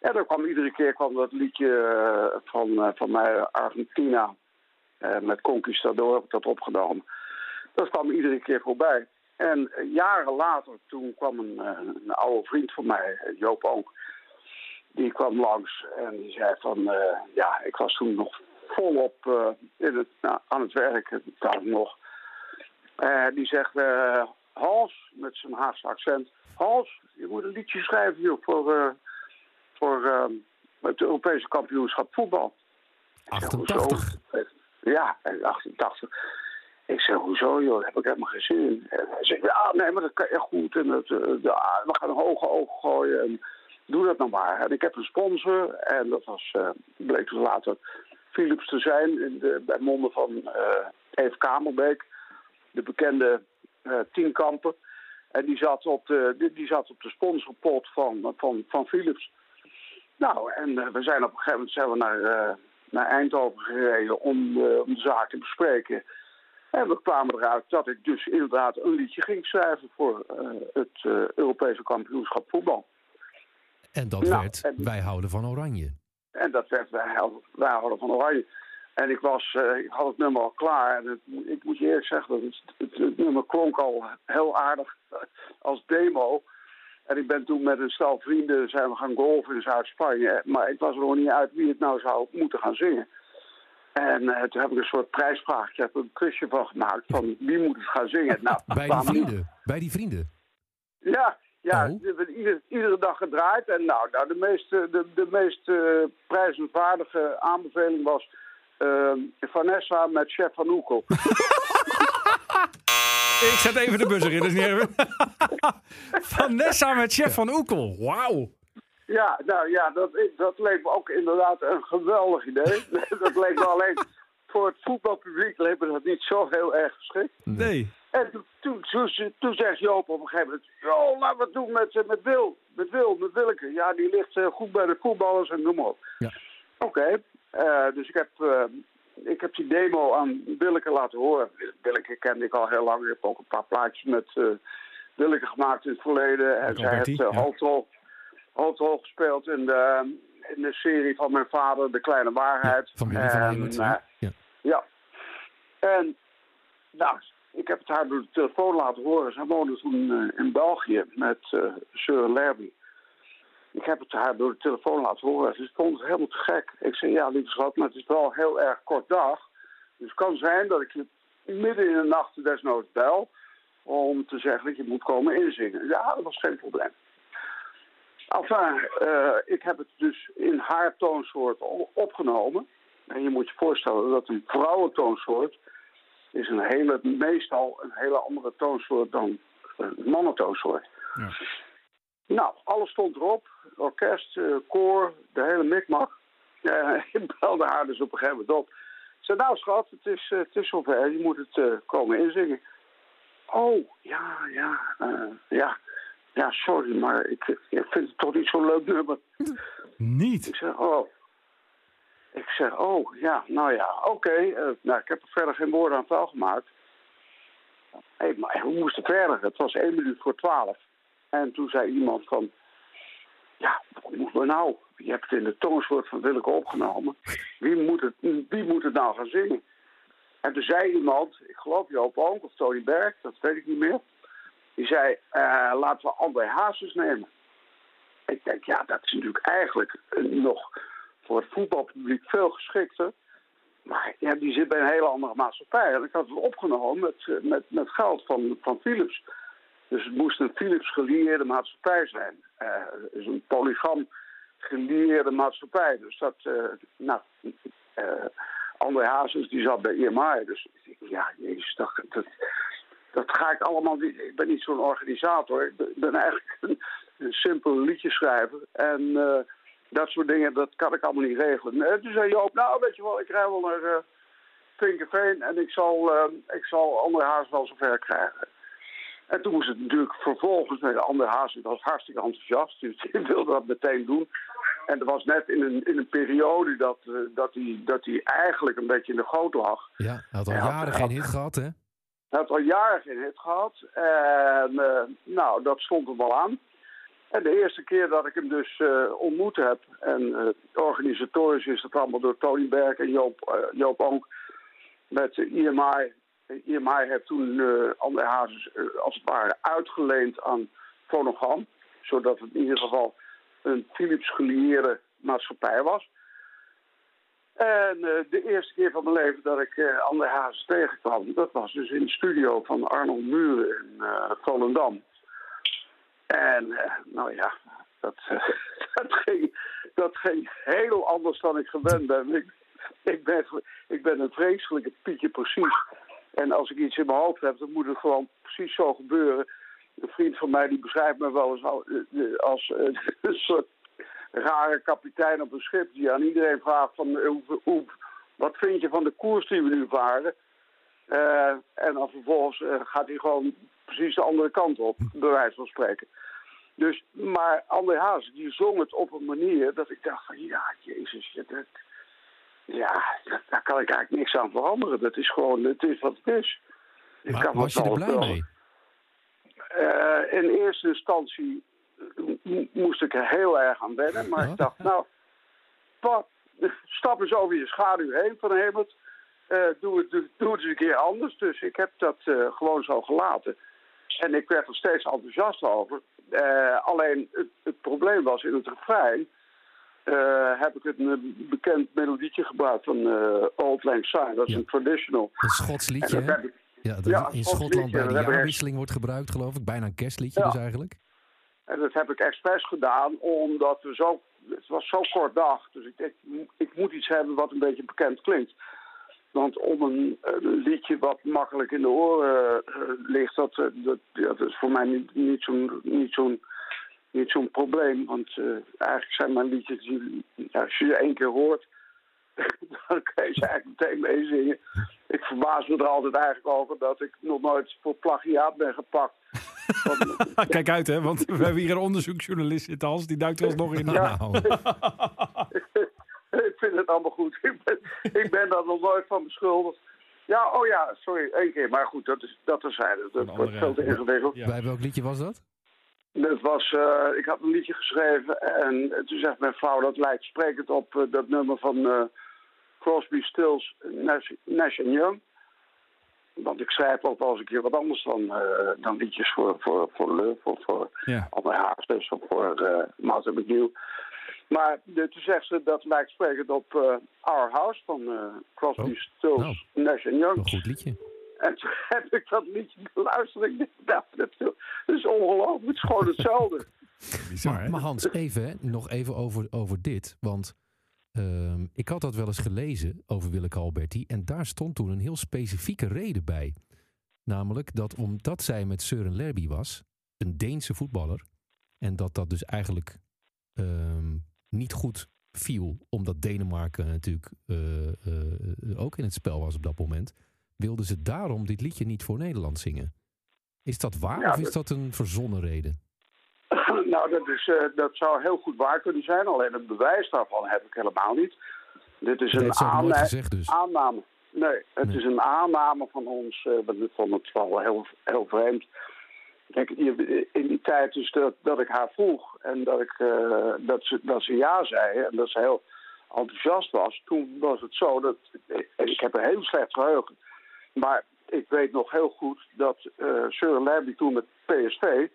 Speaker 5: En dan kwam iedere keer kwam dat liedje eh, van, eh, van mij, Argentina, eh, met Conquistador, heb ik dat opgenomen. Dat kwam iedere keer voorbij. En jaren later, toen kwam een, een oude vriend van mij, Joop Oonk, die kwam langs en die zei van, ja, ik was toen nog volop eh, in het, nou, aan het werken, daar nog. Eh, die zegt, Hans, met zijn Haagse accent, Hans, je moet een liedje schrijven joh, voor, eh, voor eh, het Europese kampioenschap voetbal. Ik zeg,
Speaker 4: 88.
Speaker 5: hoezo? Ja, en 88. Ik zeg, hoezo joh, heb ik helemaal geen zin in. En hij zegt, ja, nee, maar dat kan echt goed. En dat, eh, ja, we gaan een hoge oog gooien. En doe dat nou maar. En ik heb een sponsor. En dat was, bleek dus later Philips te zijn. In de, bij monden van Eve Kamerbeek. De bekende eh tienkamper. En die zat op de, die, zat op de sponsorpot van, van, van Philips. Nou, en eh, we zijn op een gegeven moment zijn we naar, eh, naar Eindhoven gereden om, om de zaak te bespreken. En we kwamen eruit dat ik dus inderdaad een liedje ging schrijven voor het Europese kampioenschap voetbal.
Speaker 4: En dat
Speaker 5: Nou,
Speaker 4: werd
Speaker 5: en-
Speaker 4: Wij houden van Oranje.
Speaker 5: En dat werd wij, wij houden van Oranje. En ik, was, eh, ik had het nummer al klaar. En het, ik moet je eerlijk zeggen, dat het, het, het nummer klonk al heel aardig als demo. En ik ben toen met een stel vrienden zijn we gaan golfen in Zuid-Spanje. Maar ik was er nog niet uit wie het nou zou moeten gaan zingen. En eh, toen heb ik een soort prijsvraagje, heb een quizje van gemaakt van wie moet het gaan zingen. Nou,
Speaker 4: Bij die vrienden. Bij die vrienden.
Speaker 5: ja, ja
Speaker 4: Oh.
Speaker 5: er werd ieder, iedere dag gedraaid. En nou, nou de meest, de, de meest eh, prijzenswaardige aanbeveling was eh, Vanessa met Chef van Oekel.
Speaker 3: Ik zet even de buzzer in, dat is niet even. Vanessa met chef van Oekel. Wauw.
Speaker 5: ja, nou ja, dat, dat leek me ook inderdaad een geweldig idee. dat leek me alleen voor het voetbalpubliek leek me dat niet zo heel erg geschikt.
Speaker 3: Nee.
Speaker 5: En toen, toen, toen, toen zegt Joop op een gegeven moment... joh, laten we het doen met, eh, met Wil. Met Wil, met Willeke. Ja, die ligt eh, goed bij de voetballers en noem maar op.
Speaker 4: Ja.
Speaker 5: Oké, dus ik heb, eh, ik heb die demo aan Willeke laten horen. Willeke kende ik al heel lang. Ik heb ook een paar plaatjes met eh Willeke gemaakt in het verleden. En zij heeft uh,
Speaker 3: ja.
Speaker 5: hoofdrol, hoofdrol gespeeld in de, in de serie van mijn vader, De Kleine Waarheid.
Speaker 4: Van
Speaker 5: En, eh,
Speaker 4: ja.
Speaker 5: ja. En nou, ik heb het haar door de telefoon laten horen. Zij woonde toen eh, in België met eh Sir Larby. Ik heb het haar door de telefoon laten horen. Ze het helemaal te gek. Ik zei, ja, lieve schat, maar het is wel heel erg kort dag. Dus het kan zijn dat ik je midden in de nacht desnoods bel... om te zeggen dat je moet komen inzingen. Ja, dat was geen probleem. Enfin, eh, ik heb het dus in haar toonsoort opgenomen. En je moet je voorstellen dat een vrouwentoonsoort is een hele, meestal een hele andere toonsoort dan een mannentoonsoort.
Speaker 3: Ja.
Speaker 5: Nou, alles stond erop. Orkest, eh, koor, de hele mikmak. Eh, ik belde haar dus op een gegeven moment op. Ik zei, nou schat, het is, eh, het is zover. Je moet het komen inzingen. Oh, ja, ja, ja. Ja, sorry, maar ik, ik vind het toch niet zo'n leuk nummer.
Speaker 3: Niet.
Speaker 5: Ik zeg, oh. Ik zeg, oh, ja, nou ja, oké. nou, ik heb er verder geen woorden aan vuil gemaakt. Hé, maar hoe moest het verder? Het was één minuut voor twaalf. En toen zei iemand van... Ja, wat moeten we nou? Je hebt het in de toonsoort van Willeke opgenomen. Wie moet, het, wie moet het nou gaan zingen? En toen zei iemand, ik geloof Joop Oonk of Tony Berg, dat weet ik niet meer. Die zei, eh, laten we André Hazes nemen. Ik denk, ja, dat is natuurlijk eigenlijk nog voor het voetbalpubliek veel geschikter. Maar ja, die zit bij een hele andere maatschappij. En ik had het opgenomen met, met, met geld van, van Philips. Dus het moest een Philips gelieerde maatschappij zijn. Eh, dus een polygam gelieerde maatschappij. Dus dat, eh, nou, eh André Hazes die zat bij IMI. Dus ik ja, jezus, dat, dat, dat ga ik allemaal niet. Ik ben niet zo'n organisator. Ik ben- eigenlijk een, een simpel liedjeschrijver. En dat soort dingen, dat kan ik allemaal niet regelen. En toen zei Joop, nou weet je wel, ik rij wel naar Vinkerveen en ik zal, ik zal André Haas wel zover krijgen. En toen moest het natuurlijk vervolgens met André Haas, die was hartstikke enthousiast. Dus wilde dat meteen doen. En dat was net in een, in een periode dat, eh, dat, hij, dat hij eigenlijk een beetje in de goot lag.
Speaker 4: Ja, hij had al
Speaker 5: Ja,
Speaker 4: jaren
Speaker 5: ja.
Speaker 4: geen hit gehad, hè?
Speaker 5: Hij had al jaren geen hit gehad. En eh, nou, dat stond er wel aan. En de eerste keer dat ik hem dus eh, ontmoet heb... en organisatorisch is dat allemaal door Tony Berg en Joop, Joop met de IMI. IMI heeft toen eh André Hazes eh, als het ware uitgeleend aan Fonogram. Zodat het in ieder geval een Philips gelieerde maatschappij was. En eh, de eerste keer van mijn leven dat ik eh André Hazes tegenkwam... dat was dus in de studio van Arnold Muren in eh, Volendam. En nou ja, dat, dat, ging, dat ging heel anders dan ik gewend ben. Ik, ik, ben. ik ben een vreselijke Pietje precies. En als ik iets in mijn hoofd heb, dan moet het gewoon precies zo gebeuren. Een vriend van mij die beschrijft me wel eens al- eh, als eh, een soort rare kapitein op een schip... die aan iedereen vraagt van eh, hoe, hoe, wat vind je van de koers die we nu varen... Eh, en dan vervolgens eh, gaat hij gewoon precies de andere kant op, bij wijze van spreken. Dus, maar André Haas, die zong het op een manier dat ik dacht van, ja, jezus, dat, ja, dat- daar kan ik eigenlijk niks aan veranderen. Dat is gewoon, het is wat het is. Ik
Speaker 4: Maar
Speaker 5: kan
Speaker 4: was je er
Speaker 5: wel-
Speaker 4: blij mee?
Speaker 5: eh, in eerste instantie moest ik er heel erg aan wennen. Maar
Speaker 4: Ja.
Speaker 5: ik dacht, nou, wat, stap eens over je schaduw heen van Hemert. Eh, doe, het, doe, doe het eens een keer anders. Dus ik heb dat eh, gewoon zo gelaten. En ik werd er steeds enthousiast over. Alleen het, het probleem was in het refrein... eh, heb ik een bekend melodietje gebruikt van eh, Old Lang Syne. Dat is
Speaker 4: Ja.
Speaker 5: een traditional.
Speaker 4: Een Schots liedje, hè?
Speaker 5: ik
Speaker 4: Ja, dat
Speaker 5: Ja,
Speaker 4: in Schotland
Speaker 5: liedje,
Speaker 4: bij de jaarwisseling wordt gebruikt, geloof ik. Bijna een kerstliedje
Speaker 5: Ja.
Speaker 4: dus eigenlijk.
Speaker 5: En dat heb ik expres gedaan, omdat we zo, het was zo kort dag. Dus ik denk, ik moet iets hebben wat een beetje bekend klinkt. Want om een, een liedje wat makkelijk in de oren eh, ligt, dat, dat is voor mij niet, niet zo'n niet zo'n niet zo'n probleem. Want eh, eigenlijk zijn mijn liedjes, die, ja, als je ze één keer hoort, dan kan je ze eigenlijk meteen meezingen. Ik verbaas me er altijd eigenlijk over dat ik nog nooit voor plagiaat ben gepakt. Want-
Speaker 3: Kijk uit, hè, want we hebben hier een onderzoeksjournalist zitten, Hans. Die duikt er ons nog in.
Speaker 5: Ja.
Speaker 4: Nou,
Speaker 5: ik vind het allemaal goed. Ik ben, ik ben daar nog nooit van beschuldigd. Ja, oh ja, sorry, één keer. Maar goed, dat is dat er zijn. Dat wordt veel te ingewikkeld.
Speaker 3: Ja.
Speaker 4: Bij welk liedje was dat?
Speaker 5: Dat was, eh, ik had een liedje geschreven en toen zegt mijn vrouw dat lijkt sprekend op eh, dat nummer van eh, Crosby, Stills, Nash, Nash Young. Want ik schrijf ook wel eens een keer wat anders dan, dan liedjes voor, voor, voor Luf of voor
Speaker 3: Ja.
Speaker 5: André Hazes of voor uh, Martin McNeil. Maar de, toen zegt ze dat lijkt sprekend op Our House van Crosby,
Speaker 4: Oh,
Speaker 5: Stills, Nash Young.
Speaker 4: Een goed liedje.
Speaker 5: En toen heb ik dat liedje beluisterd. Ik dacht, nou, dat is- ongelooflijk. Het is gewoon hetzelfde.
Speaker 3: Bizar,
Speaker 4: Maar, Hans, even nog even over, over dit. Want ehm, ik had dat wel eens gelezen over Willeke Alberti. En daar stond toen een heel specifieke reden bij. Namelijk dat omdat zij met Søren Lerby was, een Deense voetballer. En dat dat dus eigenlijk ehm, niet goed viel. Omdat Denemarken natuurlijk eh, eh, ook in het spel was op dat moment. Wilden ze daarom dit liedje niet voor Nederland zingen. Is dat waar
Speaker 5: Ja,
Speaker 4: of is dat een verzonnen reden?
Speaker 5: nou, dat, is, eh, dat zou heel goed waar kunnen zijn. Alleen het bewijs daarvan heb ik helemaal niet. Dit is
Speaker 4: Dat
Speaker 5: een
Speaker 4: gezegd dus.
Speaker 5: aanname. Nee, het
Speaker 4: Nee.
Speaker 5: is een aanname van ons. want ik vond het wel heel, heel vreemd. Kijk, in die tijd dus dat, dat ik haar vroeg en dat, ik, eh, dat, ze, dat ze ja zei en dat ze heel enthousiast was, toen was het zo dat. Ik heb een heel slecht geheugen. Maar ik weet nog heel goed dat eh Søren Lerby toen met PSV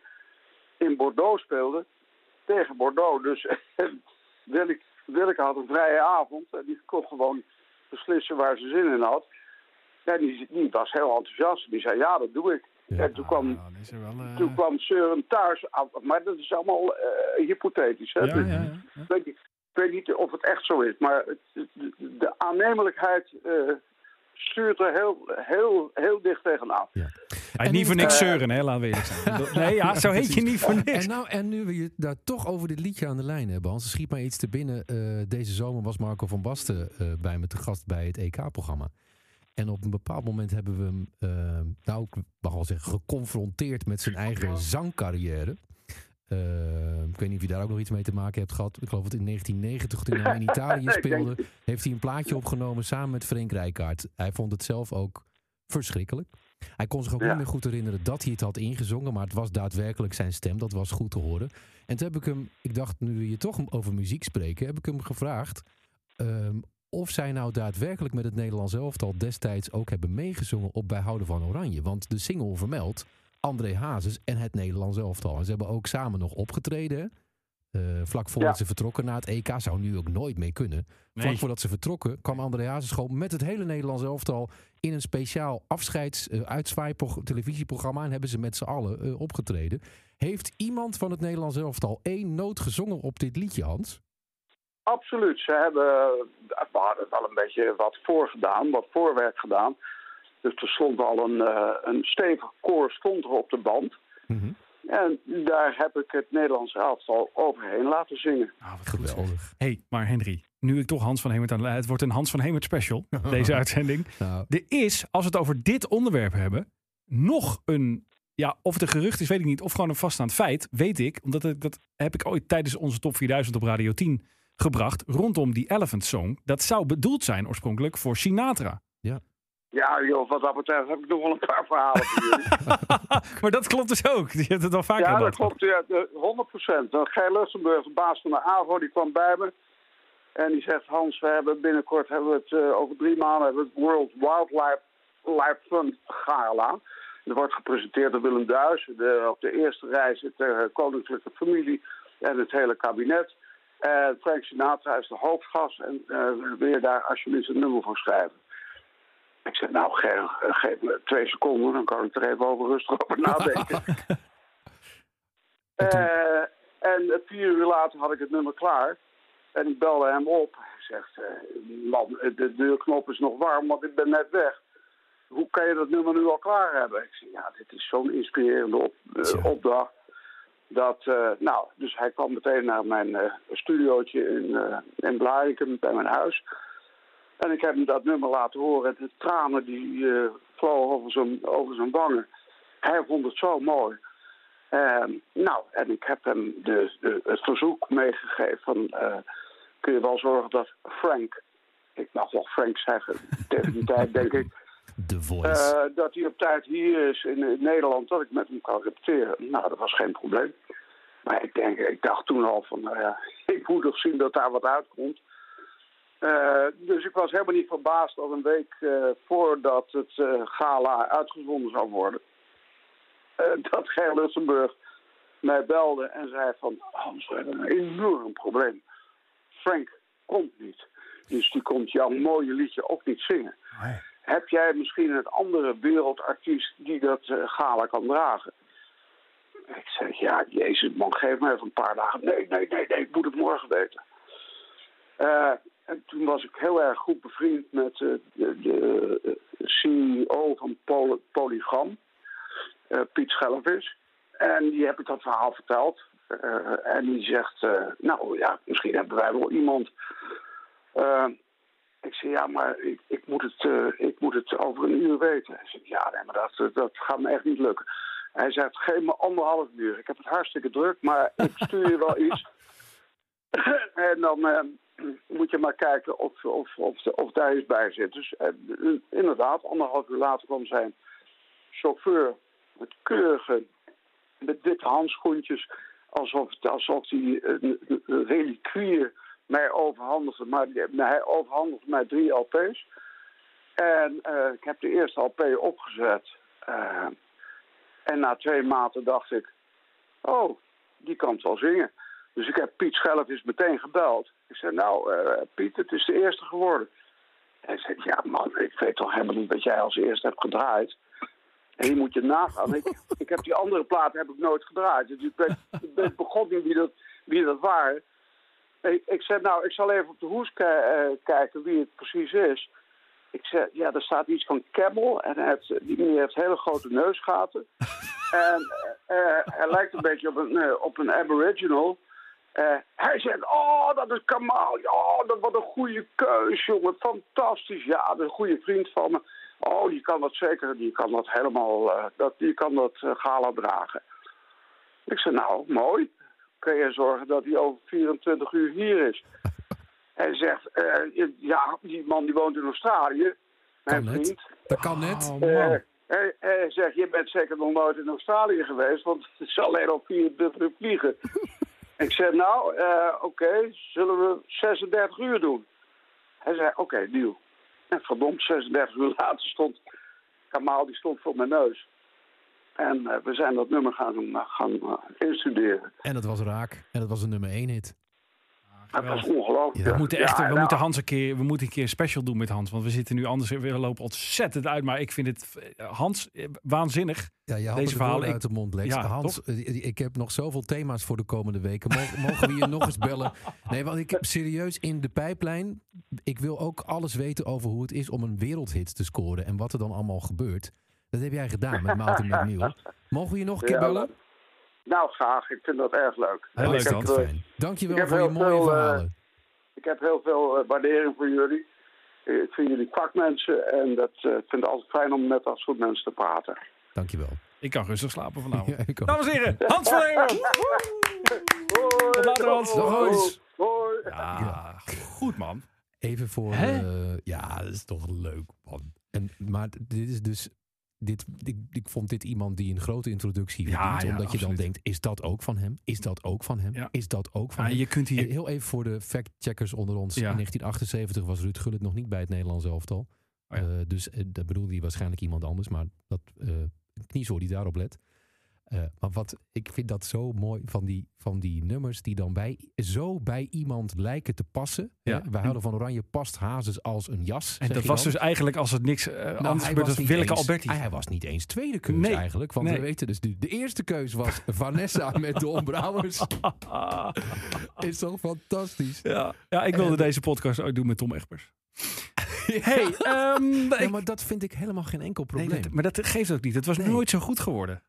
Speaker 5: in Bordeaux speelde tegen Bordeaux. Dus Willeke, had een vrije avond en die kon gewoon beslissen waar ze zin in had. En die, die was heel enthousiast. Die zei, ja, dat doe ik.
Speaker 4: Ja.
Speaker 5: En toen kwam,
Speaker 3: Nou, wel, eh,
Speaker 5: toen kwam Søren thuis. Ah, Maar dat is allemaal eh, hypothetisch. Hè?
Speaker 3: ja, ja, ja, ja.
Speaker 5: Ik weet, niet, ik weet niet of het echt zo is. Maar de, de aannemelijkheid stuurt er heel, heel, heel dicht tegenaan.
Speaker 3: Hij
Speaker 4: En
Speaker 3: is niet voor niks
Speaker 5: eh,
Speaker 3: zeuren, hè? Laten we eerlijk zijn. Nee, ja, zo heet je niet voor niks.
Speaker 4: En, nou, en nu we je daar toch over dit liedje aan de lijn hebben, Hans, schiet mij iets te binnen. Eh, deze zomer was Marco van Basten eh, bij me te gast bij het EK-programma. En op een bepaald moment hebben we hem, eh, nou, ik mag wel zeggen, geconfronteerd met zijn eigen zangcarrière. Eh, ik weet niet of je daar ook nog iets mee te maken hebt gehad. Ik geloof dat in 1990, toen hij in Italië speelde, heeft hij een plaatje opgenomen samen met Frank Rijkaard. Hij vond het zelf ook verschrikkelijk. Hij kon zich ook
Speaker 5: Ja.
Speaker 4: niet meer goed herinneren dat hij het had ingezongen, maar het was daadwerkelijk zijn stem. Dat was goed te horen. En toen heb ik hem, ik dacht, nu we je toch over muziek spreken, heb ik hem gevraagd ehm, of zij nou daadwerkelijk met het Nederlands elftal destijds ook hebben meegezongen op Bij Houden van Oranje. Want de single vermeldt André Hazes en het Nederlands elftal. En ze hebben ook samen nog opgetreden. Eh, vlak voordat
Speaker 5: Ja.
Speaker 4: ze vertrokken naar het EK zou nu ook nooit meer kunnen. Vlak
Speaker 3: Nee.
Speaker 4: voordat ze vertrokken kwam André Hazes gewoon met het hele Nederlands elftal in een speciaal afscheids uh, uitzwaaiprog- televisieprogramma en hebben ze met z'n allen eh, opgetreden. Heeft iemand van het Nederlands elftal één noot gezongen op dit liedje, Hans?
Speaker 5: Absoluut. Ze hebben we hadden wel een beetje wat voorgedaan, wat voorwerk gedaan. Dus er stond al een, eh, een stevig koor stond er op de band.
Speaker 4: Mhm.
Speaker 5: En daar heb ik het Nederlandse elftal overheen laten zingen.
Speaker 3: Ah, wat.
Speaker 4: Geweldig.
Speaker 3: hey, maar Henry, nu ik toch Hans van Hemert aan. Het wordt een Hans van Hemert special, deze uitzending.
Speaker 4: Nou,
Speaker 3: Er is, als we het over dit onderwerp hebben, nog een... Ja, of het een gerucht is, weet ik niet. Of gewoon een vaststaand feit, weet ik. Omdat het, dat heb ik ooit tijdens onze top 4000 op Radio 10 gebracht. Rondom die Elephant Song. Dat zou bedoeld zijn oorspronkelijk voor Sinatra.
Speaker 5: Ja, joh, wat dat betreft heb ik nog wel een paar verhalen voor jullie.
Speaker 3: maar dat klopt dus ook. Je hebt het al vaker
Speaker 5: ja, dat klopt. Ja, de- 100%. Dan Gij Luxemburg, de baas van de AVO, die kwam bij me. En die zegt, Hans, we hebben binnenkort, hebben we het, eh, over drie maanden, hebben we het World Wildlife Life Fund Gala. Dat wordt gepresenteerd door Willem Duis. De, op de eerste rij zit de koninklijke familie en het hele kabinet. En Frank Sinatra is de hoofdgast. En eh, wil je daar alsjeblieft een nummer voor schrijven? Ik zeg, nou, ge- geef me twee seconden, dan kan ik er even over rustig over nadenken. Eh, en vier uur later had ik het nummer klaar. En ik belde hem op. Hij zegt, eh, man, de deurknop is nog warm, want ik ben net weg. Hoe kan je dat nummer nu al klaar hebben? Ik zeg, ja, dit is zo'n inspirerende op, eh, opdracht. Dat, eh, nou, dus hij kwam meteen naar mijn eh studiootje in, eh in Blarikum, bij mijn huis. En ik heb hem dat nummer laten horen. En de tranen die eh, vlogen over zijn, over zijn wangen. Hij vond het zo mooi. Ehm, nou, en ik heb hem de, de, het verzoek meegegeven van... eh, kun je wel zorgen dat Frank... Ik mag wel Frank zeggen. Tegen die tijd denk ik...
Speaker 4: The Voice.
Speaker 5: eh, dat hij op tijd hier is in, in Nederland, dat ik met hem kan repeteren. Nou, dat was geen probleem. Maar ik, denk, ik dacht toen al van, nou ja, ik moet toch zien dat daar wat uitkomt. Eh, dus ik was helemaal niet verbaasd dat een week eh, voordat het eh, gala uitgezonden zou worden, dat Luxemburg mij belde en zei van, Hans, we hebben een enorm probleem. Frank komt niet. Dus die komt jouw mooie liedje ook niet zingen. Heb jij misschien een andere wereldartiest die dat gala kan dragen? Ik zeg, ja, jezus man, geef me even een paar dagen. Nee, nee, nee, nee, ik moet het morgen weten. Eh, en toen was ik heel erg goed bevriend met eh, de, de eh, CEO van Poly- Polygram, eh, Piet Schelvis. En die heb ik dat verhaal verteld. En die zegt, nou ja, misschien hebben wij wel iemand. Ik zeg, ja, maar ik, ik, moet het, ik moet het over een uur weten. Hij zegt, ja, nee, maar dat, dat gaat me echt niet lukken. Hij zegt, geef me anderhalf uur. Ik heb het hartstikke druk, maar ik stuur je wel iets. en dan moet je maar kijken of, of, of, of daar iets bij zit. Dus eh, inderdaad, anderhalf uur later kwam zijn chauffeur met keurige, met witte handschoentjes, alsof, alsof hij een, een reliquieën mij overhandigde. Maar hij overhandigde mij drie LP's. En eh, ik heb de eerste LP opgezet. Eh, en na twee maanden dacht ik, oh, die kan het wel zingen. Dus ik heb Piet Schelvis meteen gebeld. Ik zei, nou eh, Piet, het is de eerste geworden. Hij zei, ja man, ik weet toch helemaal niet wat jij als eerste hebt gedraaid. En je moet je nagaan. Ik, ik heb die andere platen heb ik nooit gedraaid. Dus ik weet begon niet wie dat, wie dat waren. Ik, ik zei, nou, ik zal even op de hoes eh, kijken wie het precies is. Ik zei, ja, er staat iets van Camel. En hij heeft, die meneer heeft hele grote neusgaten. en eh, hij lijkt een beetje op een, op een aboriginal. Eh, hij zegt, oh, dat is Kamal. Oh, dat wat een goede keus, jongen. Fantastisch. Ja, dat is een goede vriend van me. Oh, die kan dat zeker, die kan dat helemaal, eh, dat, die kan dat eh, gala dragen. Ik zei, nou, mooi. Kun je zorgen dat hij over 24 uur hier is? Hij zegt, eh, ja, die man die woont in Australië. Mijn
Speaker 4: Kan net.
Speaker 5: vriend.
Speaker 4: Dat kan net.
Speaker 3: Oh, man.
Speaker 5: hij, hij zegt, je bent zeker nog nooit in Australië geweest, want het is alleen op 24 uur vliegen. Ik zeg, nou, eh, oké, zullen we 36 uur doen? Hij zei, oké, deal. En verdomd, 36 uur later stond Kamal, die stond voor mijn neus. En eh, we zijn dat nummer gaan, gaan eh, instuderen.
Speaker 4: En het was raak. En het was een nummer 1 hit.
Speaker 5: Het was ongelooflijk.
Speaker 3: We moeten, echt,
Speaker 5: Ja,
Speaker 3: we
Speaker 5: nou,
Speaker 3: moeten Hans een keer, we moeten een keer een special doen met Hans. Want we zitten nu anders, we lopen ontzettend uit. Maar ik vind het, eh, Hans, eh, waanzinnig.
Speaker 4: Ja, je had
Speaker 3: Deze ik-
Speaker 4: uit de mond, Lex.
Speaker 3: Ja,
Speaker 4: Hans, eh, ik heb nog zoveel thema's voor de komende weken. Mogen, mogen we je nog eens bellen? Nee, want ik heb serieus in de pijplijn... Ik wil ook alles weten over hoe het is om een wereldhit te scoren. En wat er dan allemaal gebeurt. Dat heb jij gedaan met Maarten McNeil. Mogen we je nog een keer
Speaker 5: Ja,
Speaker 4: bellen?
Speaker 5: Nou, graag. Ik vind dat erg leuk.
Speaker 3: Heel leuk, Hans.
Speaker 5: eh,
Speaker 4: Fijn. Dankjewel voor je mooie
Speaker 5: veel, eh,
Speaker 4: verhalen.
Speaker 5: Ik heb heel veel eh, waardering voor jullie. Ik vind jullie vakmensen en dat, eh, ik vind het altijd fijn om met dat soort mensen te praten.
Speaker 4: Dankjewel.
Speaker 3: Ik kan rustig slapen vanavond.
Speaker 4: Ja.
Speaker 3: Dames en heren, Hans van Leeuwen. Tot later, Hans.
Speaker 4: Dag.
Speaker 5: Hoi.
Speaker 3: Ja, goed man.
Speaker 4: Even voor... Eh, ja, dat is toch leuk, man. En, maar dit is dus... Dit, ik, ik vond dit iemand die een grote introductie
Speaker 3: Ja,
Speaker 4: verdient.
Speaker 3: ja,
Speaker 4: omdat je dan denkt, is dat ook van hem? Is dat ook van hem?
Speaker 3: Ja.
Speaker 4: Is dat ook van
Speaker 3: Ja,
Speaker 4: hem?
Speaker 3: je kunt
Speaker 4: En
Speaker 3: hier...
Speaker 4: heel even voor de fact-checkers onder ons. In 1978 was Ruud Gullit nog niet bij het Nederlands elftal.
Speaker 3: Oh.
Speaker 4: Eh, dus uh, dat bedoelde hij waarschijnlijk iemand anders. Maar dat uh, kniezoor die daarop let. Uh, maar wat, ik vind dat zo mooi van die, van die nummers die dan bij, zo bij iemand lijken te passen.
Speaker 3: Ja.
Speaker 4: Hè? Wij houden van Oranje past Hazes als een jas.
Speaker 3: En dat was dus eigenlijk als het niks uh,
Speaker 4: nou,
Speaker 3: anders
Speaker 4: was niet
Speaker 3: Willeke
Speaker 4: eens,
Speaker 3: Alberti.
Speaker 4: Hij, hij was niet eens tweede keus
Speaker 3: Nee.
Speaker 4: eigenlijk. Want
Speaker 3: Nee.
Speaker 4: we weten dus, de, de eerste keus was Vanessa met Don Brouwers. Is toch fantastisch?
Speaker 3: Ja, ja ik wilde deze podcast ook doen met Tom Egbers. Hey, um,
Speaker 4: Ja,
Speaker 3: ik,
Speaker 4: maar dat vind ik helemaal geen enkel
Speaker 3: nee,
Speaker 4: probleem.
Speaker 3: dat- maar dat geeft ook niet. Het was
Speaker 4: Nee.
Speaker 3: nooit zo goed geworden.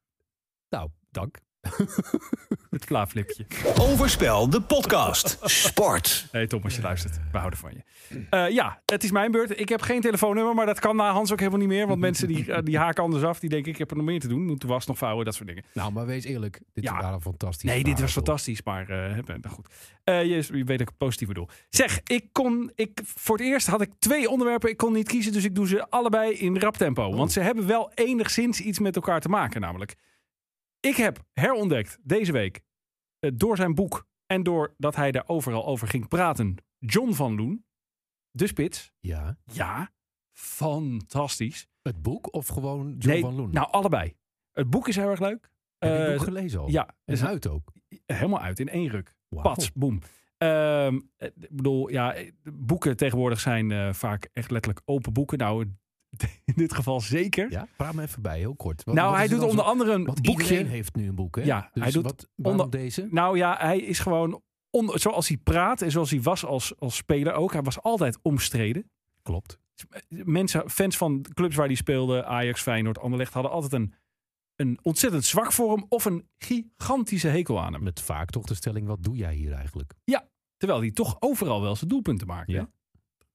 Speaker 4: Nou, dank.
Speaker 3: Het vlaaflipje.
Speaker 1: Overspel, de podcast.
Speaker 2: Sport.
Speaker 3: Hey Tom, als je luistert. We houden van je. Eh, ja, het is mijn beurt. Ik heb geen telefoonnummer, maar dat kan na Hans ook helemaal niet meer. Want mensen die, eh, die haken anders af. Die denken, ik heb er nog meer te doen. Moeten was nog vouwen, dat soort dingen.
Speaker 4: Nou, maar wees eerlijk. Dit
Speaker 3: Ja.
Speaker 4: waren fantastisch.
Speaker 3: Nee, dit was fantastisch, maar eh, nou goed. Eh, je, je weet dat ik het positief bedoel. Zeg, ik kon, ik, voor het eerst had ik twee onderwerpen. Ik kon niet kiezen, dus ik doe ze allebei in rap tempo. Want ze hebben wel enigszins iets met elkaar te maken, namelijk. Ik heb herontdekt deze week, eh, door zijn boek en doordat hij daar overal over ging praten, John van Loen, de spits.
Speaker 4: Ja.
Speaker 3: Ja, fantastisch.
Speaker 4: Het boek of gewoon John
Speaker 3: nee,
Speaker 4: van Loen?
Speaker 3: nou allebei. Het boek is heel erg leuk.
Speaker 4: Heb je
Speaker 3: Eh,
Speaker 4: het boek gelezen al?
Speaker 3: ja,
Speaker 4: En
Speaker 3: is
Speaker 4: uit ook.
Speaker 3: helemaal uit in één ruk.
Speaker 4: Wauw.
Speaker 3: Pats, boem. Ehm, eh, ik bedoel, ja, eh, boeken tegenwoordig zijn eh, vaak echt letterlijk open boeken. Nou, in dit geval zeker.
Speaker 4: Ja, praat me even bij, heel kort. Wat-
Speaker 3: nou,
Speaker 4: wat
Speaker 3: hij doet onder
Speaker 4: zo-
Speaker 3: andere een
Speaker 4: Want
Speaker 3: boekje.
Speaker 4: iedereen heeft nu een boek, hè?
Speaker 3: Ja,
Speaker 4: dus
Speaker 3: hij doet
Speaker 4: wat,
Speaker 3: onder-
Speaker 4: deze?
Speaker 3: Nou ja, hij is gewoon, on- zoals hij praat en zoals hij was als, als speler ook. Hij was altijd omstreden.
Speaker 4: Klopt.
Speaker 3: Mensen, fans van clubs waar hij speelde, Ajax, Feyenoord, Anderlecht, hadden altijd een, een ontzettend zwak voor hem of een gigantische hekel aan hem.
Speaker 4: Met vaak toch de stelling, wat doe jij hier eigenlijk?
Speaker 3: Terwijl hij toch overal wel zijn doelpunten maakte.
Speaker 4: Ja.
Speaker 3: hè?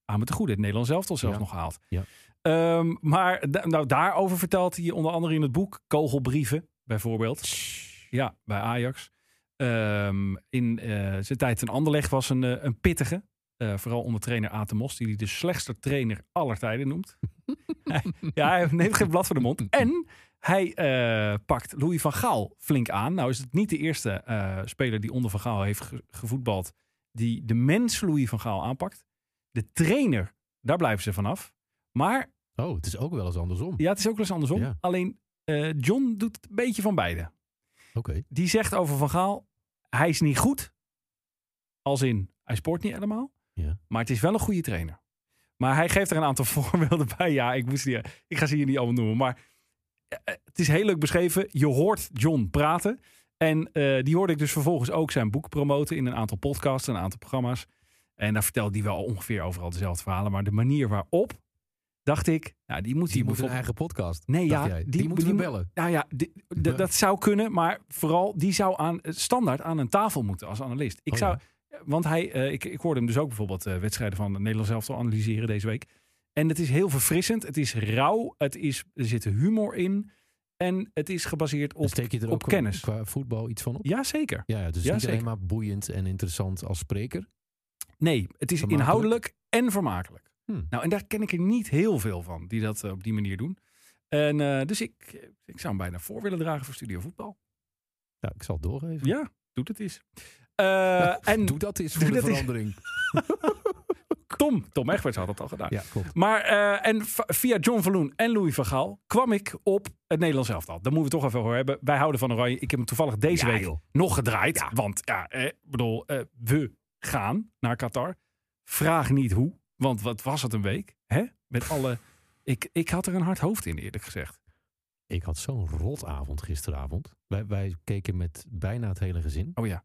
Speaker 3: Ah, met de goede. Het Nederlands zelf zelfs
Speaker 4: Ja.
Speaker 3: nog gehaald.
Speaker 4: Ja.
Speaker 3: Ehm, maar nou, daarover vertelt hij onder andere in het boek Kogelbrieven, bijvoorbeeld. Ja, bij Ajax. Ehm, in eh, zijn tijd in Anderlecht was een, eh, een pittige. Eh, vooral onder trainer Aten Mos, die hij de slechtste trainer aller tijden noemt. Hij- ja, hij neemt geen blad voor de mond. En hij pakt Louis van Gaal flink aan. Nou is het niet de eerste speler die onder van Gaal heeft ge- gevoetbald... die de mens Louis van Gaal aanpakt. De trainer, daar blijven ze vanaf. Maar
Speaker 4: Oh, het is ook wel eens andersom.
Speaker 3: ja, het is ook wel eens andersom.
Speaker 4: Ja.
Speaker 3: Alleen eh, John doet een beetje van beide.
Speaker 4: Oké.
Speaker 3: Die zegt over Van Gaal, hij is niet goed. Als in, hij sport niet helemaal.
Speaker 4: Ja.
Speaker 3: Maar het is wel een goede trainer. Maar hij geeft er een aantal voorbeelden bij. Ja, ik, moest die, ik ga ze hier niet allemaal noemen. Maar eh, eh, het is heel leuk beschreven. Je hoort John praten. En die hoorde ik dus vervolgens ook zijn boek promoten in een aantal podcasts, een aantal programma's. En daar vertelde hij wel ongeveer overal dezelfde verhalen. Maar de manier waarop, dacht ik, nou, die moet
Speaker 4: Die
Speaker 3: hij
Speaker 4: moet een eigen podcast.
Speaker 3: Nee, ja,
Speaker 4: jij.
Speaker 3: die-
Speaker 4: Die, moeten we bellen.
Speaker 3: Nou ja, die- dat zou kunnen, maar vooral die zou aan standaard aan een tafel moeten als analist. Ik
Speaker 4: Oh,
Speaker 3: zou, want hij, eh, ik, ik hoorde hem dus ook bijvoorbeeld eh, wedstrijden van Nederland zelf te analyseren deze week. En het is heel verfrissend, het is rauw, het is, er zit humor in en het is gebaseerd op.
Speaker 4: Steek je er
Speaker 3: op
Speaker 4: ook
Speaker 3: kennis.
Speaker 4: qua voetbal iets van op?
Speaker 3: Ja, zeker.
Speaker 4: Ja, ja dus
Speaker 3: Ja,
Speaker 4: niet alleen maar boeiend en interessant als spreker.
Speaker 3: Nee, het is inhoudelijk en vermakelijk.
Speaker 4: Hm.
Speaker 3: Nou, en daar ken ik er niet heel veel van die dat eh, op die manier doen. En eh, dus ik, ik zou hem bijna voor willen dragen voor Studio Voetbal.
Speaker 4: Ja, ik zal het doorgeven.
Speaker 3: Ja, doet het eens. Eh, en
Speaker 4: Doe dat eens voor de verandering.
Speaker 3: Tom, Tom Egberts had het al gedaan.
Speaker 4: Ja, klopt.
Speaker 3: Maar en via John Verloen en Louis van Gaal kwam ik op het Nederlands elftal. Daar moeten we toch even over hebben. Wij houden van Oranje. Ik heb hem toevallig deze
Speaker 4: Ja,
Speaker 3: week
Speaker 4: joh.
Speaker 3: nog gedraaid. Want ja, eh, bedoel, eh, we gaan naar Qatar. Vraag niet hoe, want wat was het een week? Hè? Met alle... Ik, ik had er een hard hoofd in, eerlijk gezegd.
Speaker 4: Ik had zo'n rotavond gisteravond. Wij, wij keken met bijna het hele gezin.
Speaker 3: Oh ja.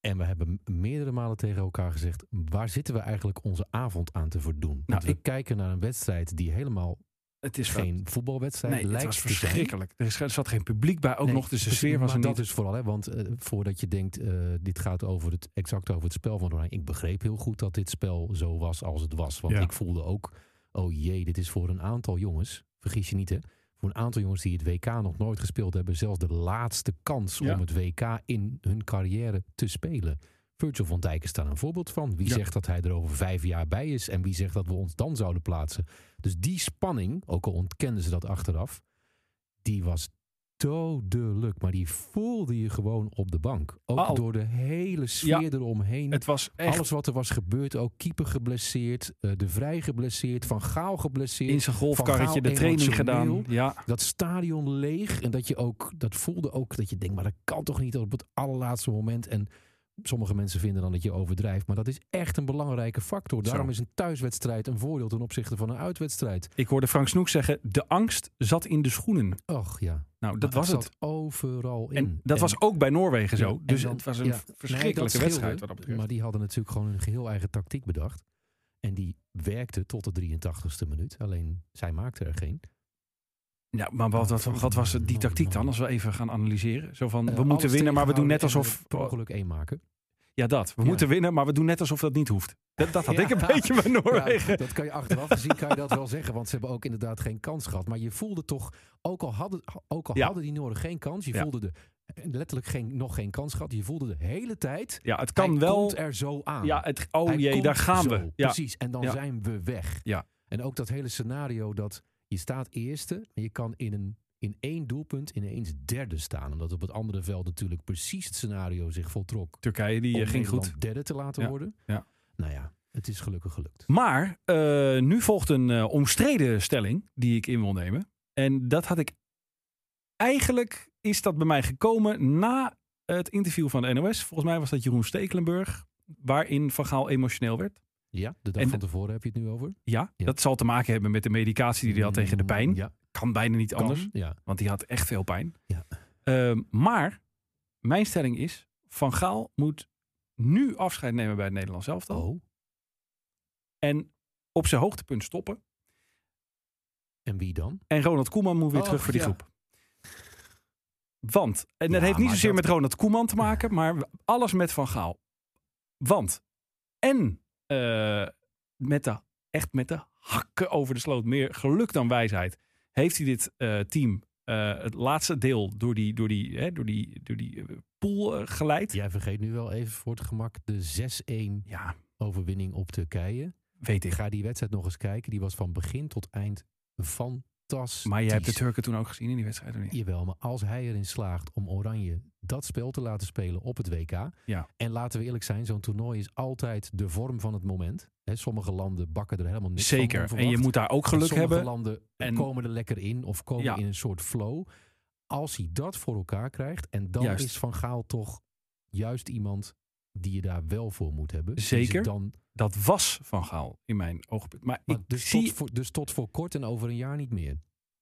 Speaker 4: En we hebben meerdere malen tegen elkaar gezegd... waar zitten we eigenlijk onze avond aan te verdoen? Want
Speaker 3: Nou,
Speaker 4: we
Speaker 3: ik-
Speaker 4: kijken naar een wedstrijd die helemaal
Speaker 3: Het is
Speaker 4: geen voetbalwedstrijd
Speaker 3: Nee, het was verschrikkelijk. Er is- er zat geen publiek bij, ook
Speaker 4: Nee,
Speaker 3: nog. Dus de sfeer was
Speaker 4: maar dat
Speaker 3: niet.
Speaker 4: is vooral, hè, want eh, voordat je denkt, eh, dit gaat over het, exact over het spel van Oranje. Ik begreep heel goed dat dit spel zo was als het was. Want
Speaker 3: Ja.
Speaker 4: ik voelde ook, oh jee, dit is voor een aantal jongens, vergis je niet hè, voor een aantal jongens die het WK nog nooit gespeeld hebben, zelfs de laatste kans
Speaker 3: Ja.
Speaker 4: om het WK in hun carrière te spelen. Virgil van Dijk is daar een voorbeeld van. Wie
Speaker 3: Ja.
Speaker 4: zegt dat hij er over vijf jaar bij is en wie zegt dat we ons dan zouden plaatsen? Dus die spanning, ook al ontkenden ze dat achteraf, die was dodelijk. Maar die voelde je gewoon op de bank. Ook door de hele sfeer
Speaker 3: Ja.
Speaker 4: eromheen.
Speaker 3: Het was echt
Speaker 4: Alles wat er was gebeurd, ook keeper geblesseerd, eh, de Vrij geblesseerd, Van Gaal geblesseerd.
Speaker 3: in zijn golfkarretje de training gedaan. Ja,
Speaker 4: Dat stadion leeg en dat je ook, dat voelde ook dat je denkt, maar dat kan toch niet op het allerlaatste moment. En sommige mensen vinden dan dat je overdrijft, maar dat is echt een belangrijke factor. Daarom
Speaker 3: Zo.
Speaker 4: is een thuiswedstrijd een voordeel ten opzichte van een uitwedstrijd.
Speaker 3: ik hoorde Frank Snoek zeggen, de angst zat in de schoenen.
Speaker 4: Och ja,
Speaker 3: Nou, dat
Speaker 4: Maar
Speaker 3: was
Speaker 4: zat
Speaker 3: het.
Speaker 4: overal in.
Speaker 3: En dat
Speaker 4: En-
Speaker 3: was ook bij Noorwegen zo.
Speaker 4: Ja,
Speaker 3: dus
Speaker 4: dan-
Speaker 3: het was een
Speaker 4: ja, nee, dat
Speaker 3: verschrikkelijke
Speaker 4: scheelde,
Speaker 3: wedstrijd wat dat betreft.
Speaker 4: Maar die hadden natuurlijk gewoon een geheel eigen tactiek bedacht. En die werkte tot de 83ste minuut. Alleen zij maakte er geen.
Speaker 3: Ja, maar wat, wat, wat was die tactiek dan, als we even gaan analyseren? Zo van, we
Speaker 4: Eh,
Speaker 3: moeten winnen, maar we doen net alsof...
Speaker 4: ongeluk één maken.
Speaker 3: Ja, dat. We
Speaker 4: Ja.
Speaker 3: moeten winnen, maar we doen net alsof dat niet hoeft. Dat, dat had ik een beetje bij Noorwegen.
Speaker 4: Ja, dat kan je achteraf gezien kan je dat wel zeggen. Want ze hebben ook inderdaad geen kans gehad. Maar je voelde toch, ook al hadden, ook al hadden die Noorden geen kans. Je voelde de, letterlijk geen, nog geen kans gehad. Je voelde de hele tijd.
Speaker 3: Ja, het kan
Speaker 4: hij
Speaker 3: wel...
Speaker 4: komt er zo aan.
Speaker 3: Ja, het, oh
Speaker 4: Hij
Speaker 3: jee, daar gaan
Speaker 4: zo.
Speaker 3: we. Ja.
Speaker 4: Precies, en dan
Speaker 3: Ja.
Speaker 4: zijn we weg.
Speaker 3: Ja.
Speaker 4: En ook dat hele scenario dat je staat eerste en je kan in, een, in één doelpunt ineens derde staan. Omdat op het andere veld natuurlijk precies het scenario zich voltrok.
Speaker 3: Turkije, die eh, ging
Speaker 4: Nederland
Speaker 3: goed.
Speaker 4: derde te laten
Speaker 3: Ja,
Speaker 4: worden.
Speaker 3: ja.
Speaker 4: Nou ja, het is gelukkig gelukt.
Speaker 3: Maar eh, nu volgt een eh, omstreden stelling die ik in wil nemen. En dat had ik... Eigenlijk is dat bij mij gekomen na het interview van de NOS. Volgens mij was dat Jeroen Stekelenburg. Waarin Van Gaal emotioneel werd.
Speaker 4: Ja, de dag
Speaker 3: En
Speaker 4: van tevoren heb je het nu over.
Speaker 3: Ja,
Speaker 4: Ja.
Speaker 3: dat zal te maken hebben met de medicatie die hij had tegen de pijn.
Speaker 4: Mm, Ja,
Speaker 3: Kan bijna niet
Speaker 4: kan.
Speaker 3: anders.
Speaker 4: Ja.
Speaker 3: Want die had echt veel pijn.
Speaker 4: Ja.
Speaker 3: Ehm, maar mijn stelling is: Van Gaal moet nu afscheid nemen bij het Nederlands elftal.
Speaker 4: Oh,
Speaker 3: En op zijn hoogtepunt stoppen.
Speaker 4: en wie dan?
Speaker 3: En Ronald Koeman moet weer
Speaker 4: Oh,
Speaker 3: terug voor die
Speaker 4: ja.
Speaker 3: groep. Want, en dat
Speaker 4: Ja,
Speaker 3: heeft niet zozeer
Speaker 4: dat-
Speaker 3: met Ronald Koeman te maken, maar alles met Van Gaal. Want, en met de, echt met de hakken over de sloot, meer geluk dan wijsheid, heeft hij dit eh, team eh, het laatste deel door die, door die, hè, door die, door die eh, pool eh, geleid.
Speaker 4: Jij vergeet nu wel even voor het gemak de 6-1
Speaker 3: Ja,
Speaker 4: overwinning op Turkije.
Speaker 3: weet
Speaker 4: Ik
Speaker 3: ik.
Speaker 4: ga die wedstrijd nog eens kijken. Die was van begin tot eind fantastisch.
Speaker 3: Maar je hebt de Turken toen ook gezien in die wedstrijd, of niet?
Speaker 4: Jawel, maar als hij erin slaagt om Oranje dat spel te laten spelen op het WK.
Speaker 3: Ja.
Speaker 4: En laten we eerlijk zijn, zo'n toernooi is altijd de vorm van het moment. Hè, sommige landen bakken er helemaal niks van.
Speaker 3: Zeker. En je moet daar ook geluk
Speaker 4: sommige
Speaker 3: hebben.
Speaker 4: landen
Speaker 3: En-
Speaker 4: komen er lekker in of komen
Speaker 3: Ja.
Speaker 4: in een soort flow. Als hij dat voor elkaar krijgt, en dan
Speaker 3: Juist.
Speaker 4: is Van Gaal toch juist iemand die je daar wel voor moet hebben.
Speaker 3: Zeker.
Speaker 4: Dan,
Speaker 3: Dat was Van Gaal in mijn oogpunt. Maar,
Speaker 4: maar
Speaker 3: ik
Speaker 4: dus,
Speaker 3: zie...
Speaker 4: tot voor, dus tot voor kort en over een jaar niet meer.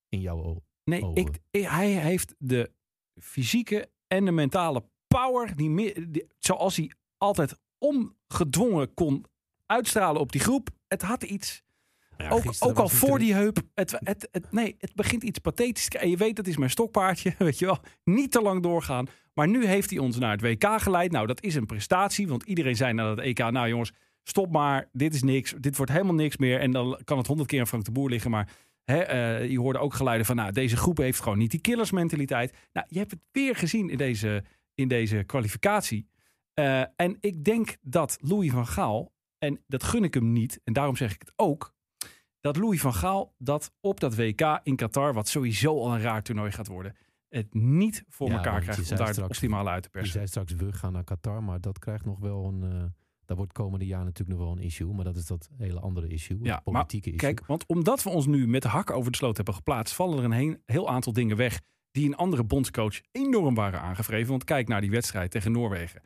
Speaker 4: In jouw ogen.
Speaker 3: Nee, ik, hij heeft de fysieke en de mentale power. Die, zoals hij altijd ongedwongen kon uitstralen op die groep. Het had iets. Ook ook al voor die heup. Het, het, het, nee, het begint iets pathetisch. En je weet, dat is mijn stokpaardje. Weet je wel. Niet te lang doorgaan. Maar nu heeft hij ons naar het WK geleid. Nou, dat is een prestatie. Want iedereen zei na het EK... Nou jongens, stop maar. Dit is niks. Dit wordt helemaal niks meer. En dan kan het honderd keer aan Frank de Boer liggen. Maar hè, eh, je hoorde ook geluiden van... Nou, deze groep heeft gewoon niet die killersmentaliteit. Nou, je hebt het weer gezien in deze, in deze kwalificatie. Eh, en ik denk dat Louis van Gaal... En dat gun ik hem niet. En daarom zeg ik het ook dat Louis van Gaal dat op dat WK in Qatar, wat sowieso al een raar toernooi gaat worden, het niet voor
Speaker 4: Ja,
Speaker 3: elkaar
Speaker 4: je
Speaker 3: krijgt om daar het
Speaker 4: straks-
Speaker 3: optimale uit te
Speaker 4: Je
Speaker 3: persen.
Speaker 4: zei straks, we gaan naar Qatar, maar dat krijgt nog wel een... eh daar wordt komende jaar natuurlijk nog wel een issue. Maar dat is dat hele andere issue.
Speaker 3: Ja,
Speaker 4: politieke issue.
Speaker 3: Kijk, want omdat we ons nu met de hak over de sloot hebben geplaatst, vallen er een heen- heel aantal dingen weg die een andere bondscoach enorm waren aangevreven. Want kijk naar die wedstrijd tegen Noorwegen.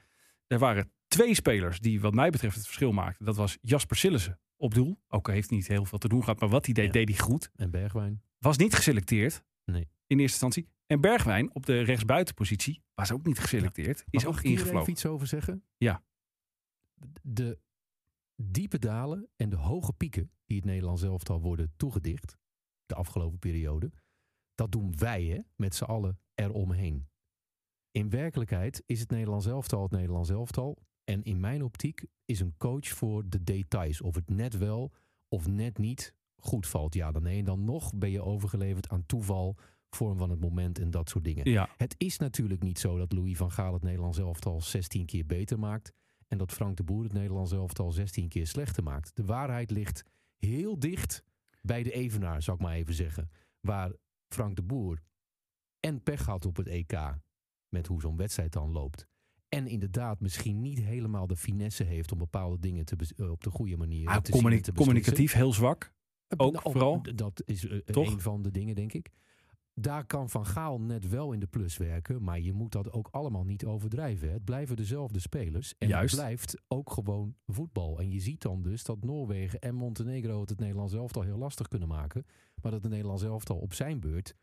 Speaker 3: Er waren twee spelers die wat mij betreft het verschil maakten. Dat was Jasper Sillissen op doel. Ook heeft niet heel veel te doen gehad, maar wat hij deed,
Speaker 4: Ja.
Speaker 3: deed hij goed.
Speaker 4: En Bergwijn.
Speaker 3: Was niet geselecteerd
Speaker 4: Nee.
Speaker 3: in eerste instantie. En Bergwijn op de rechtsbuitenpositie was ook niet geselecteerd. Is
Speaker 4: Maar
Speaker 3: ook
Speaker 4: mag ik
Speaker 3: ingevlogen.
Speaker 4: iets over zeggen?
Speaker 3: Ja.
Speaker 4: De diepe dalen en de hoge pieken die het Nederlands elftal worden toegedicht de afgelopen periode, dat doen wij hè, met z'n allen eromheen. In werkelijkheid is het Nederlands elftal het Nederlands elftal. En in mijn optiek is een coach voor de details. Of het net wel of net niet goed valt. Ja, dan nee. En dan nog ben je overgeleverd aan toeval, vorm van het moment en dat soort dingen.
Speaker 3: Ja,
Speaker 4: Het is natuurlijk niet zo dat Louis van Gaal het Nederlands elftal 16 keer beter maakt. En dat Frank de Boer het Nederlands elftal 16 keer slechter maakt. De waarheid ligt heel dicht bij de evenaar, zou ik maar even zeggen. Waar Frank de Boer en pech had op het EK. Met hoe zo'n wedstrijd dan loopt. En inderdaad misschien niet helemaal de finesse heeft om bepaalde dingen te eh, op de goede manier
Speaker 3: Ah,
Speaker 4: te
Speaker 3: communi-
Speaker 4: te
Speaker 3: communicatief heel zwak. ook
Speaker 4: Nou,
Speaker 3: vooral.
Speaker 4: Dat is eh,
Speaker 3: Toch?
Speaker 4: een van de dingen, denk ik. Daar kan Van Gaal net wel in de plus werken. Maar je moet dat ook allemaal niet overdrijven. hè. Het blijven dezelfde spelers. En
Speaker 3: Juist.
Speaker 4: het blijft ook gewoon voetbal. En je ziet dan dus dat Noorwegen en Montenegro het het Nederlands elftal heel lastig kunnen maken. Maar dat het Nederlands elftal op zijn beurt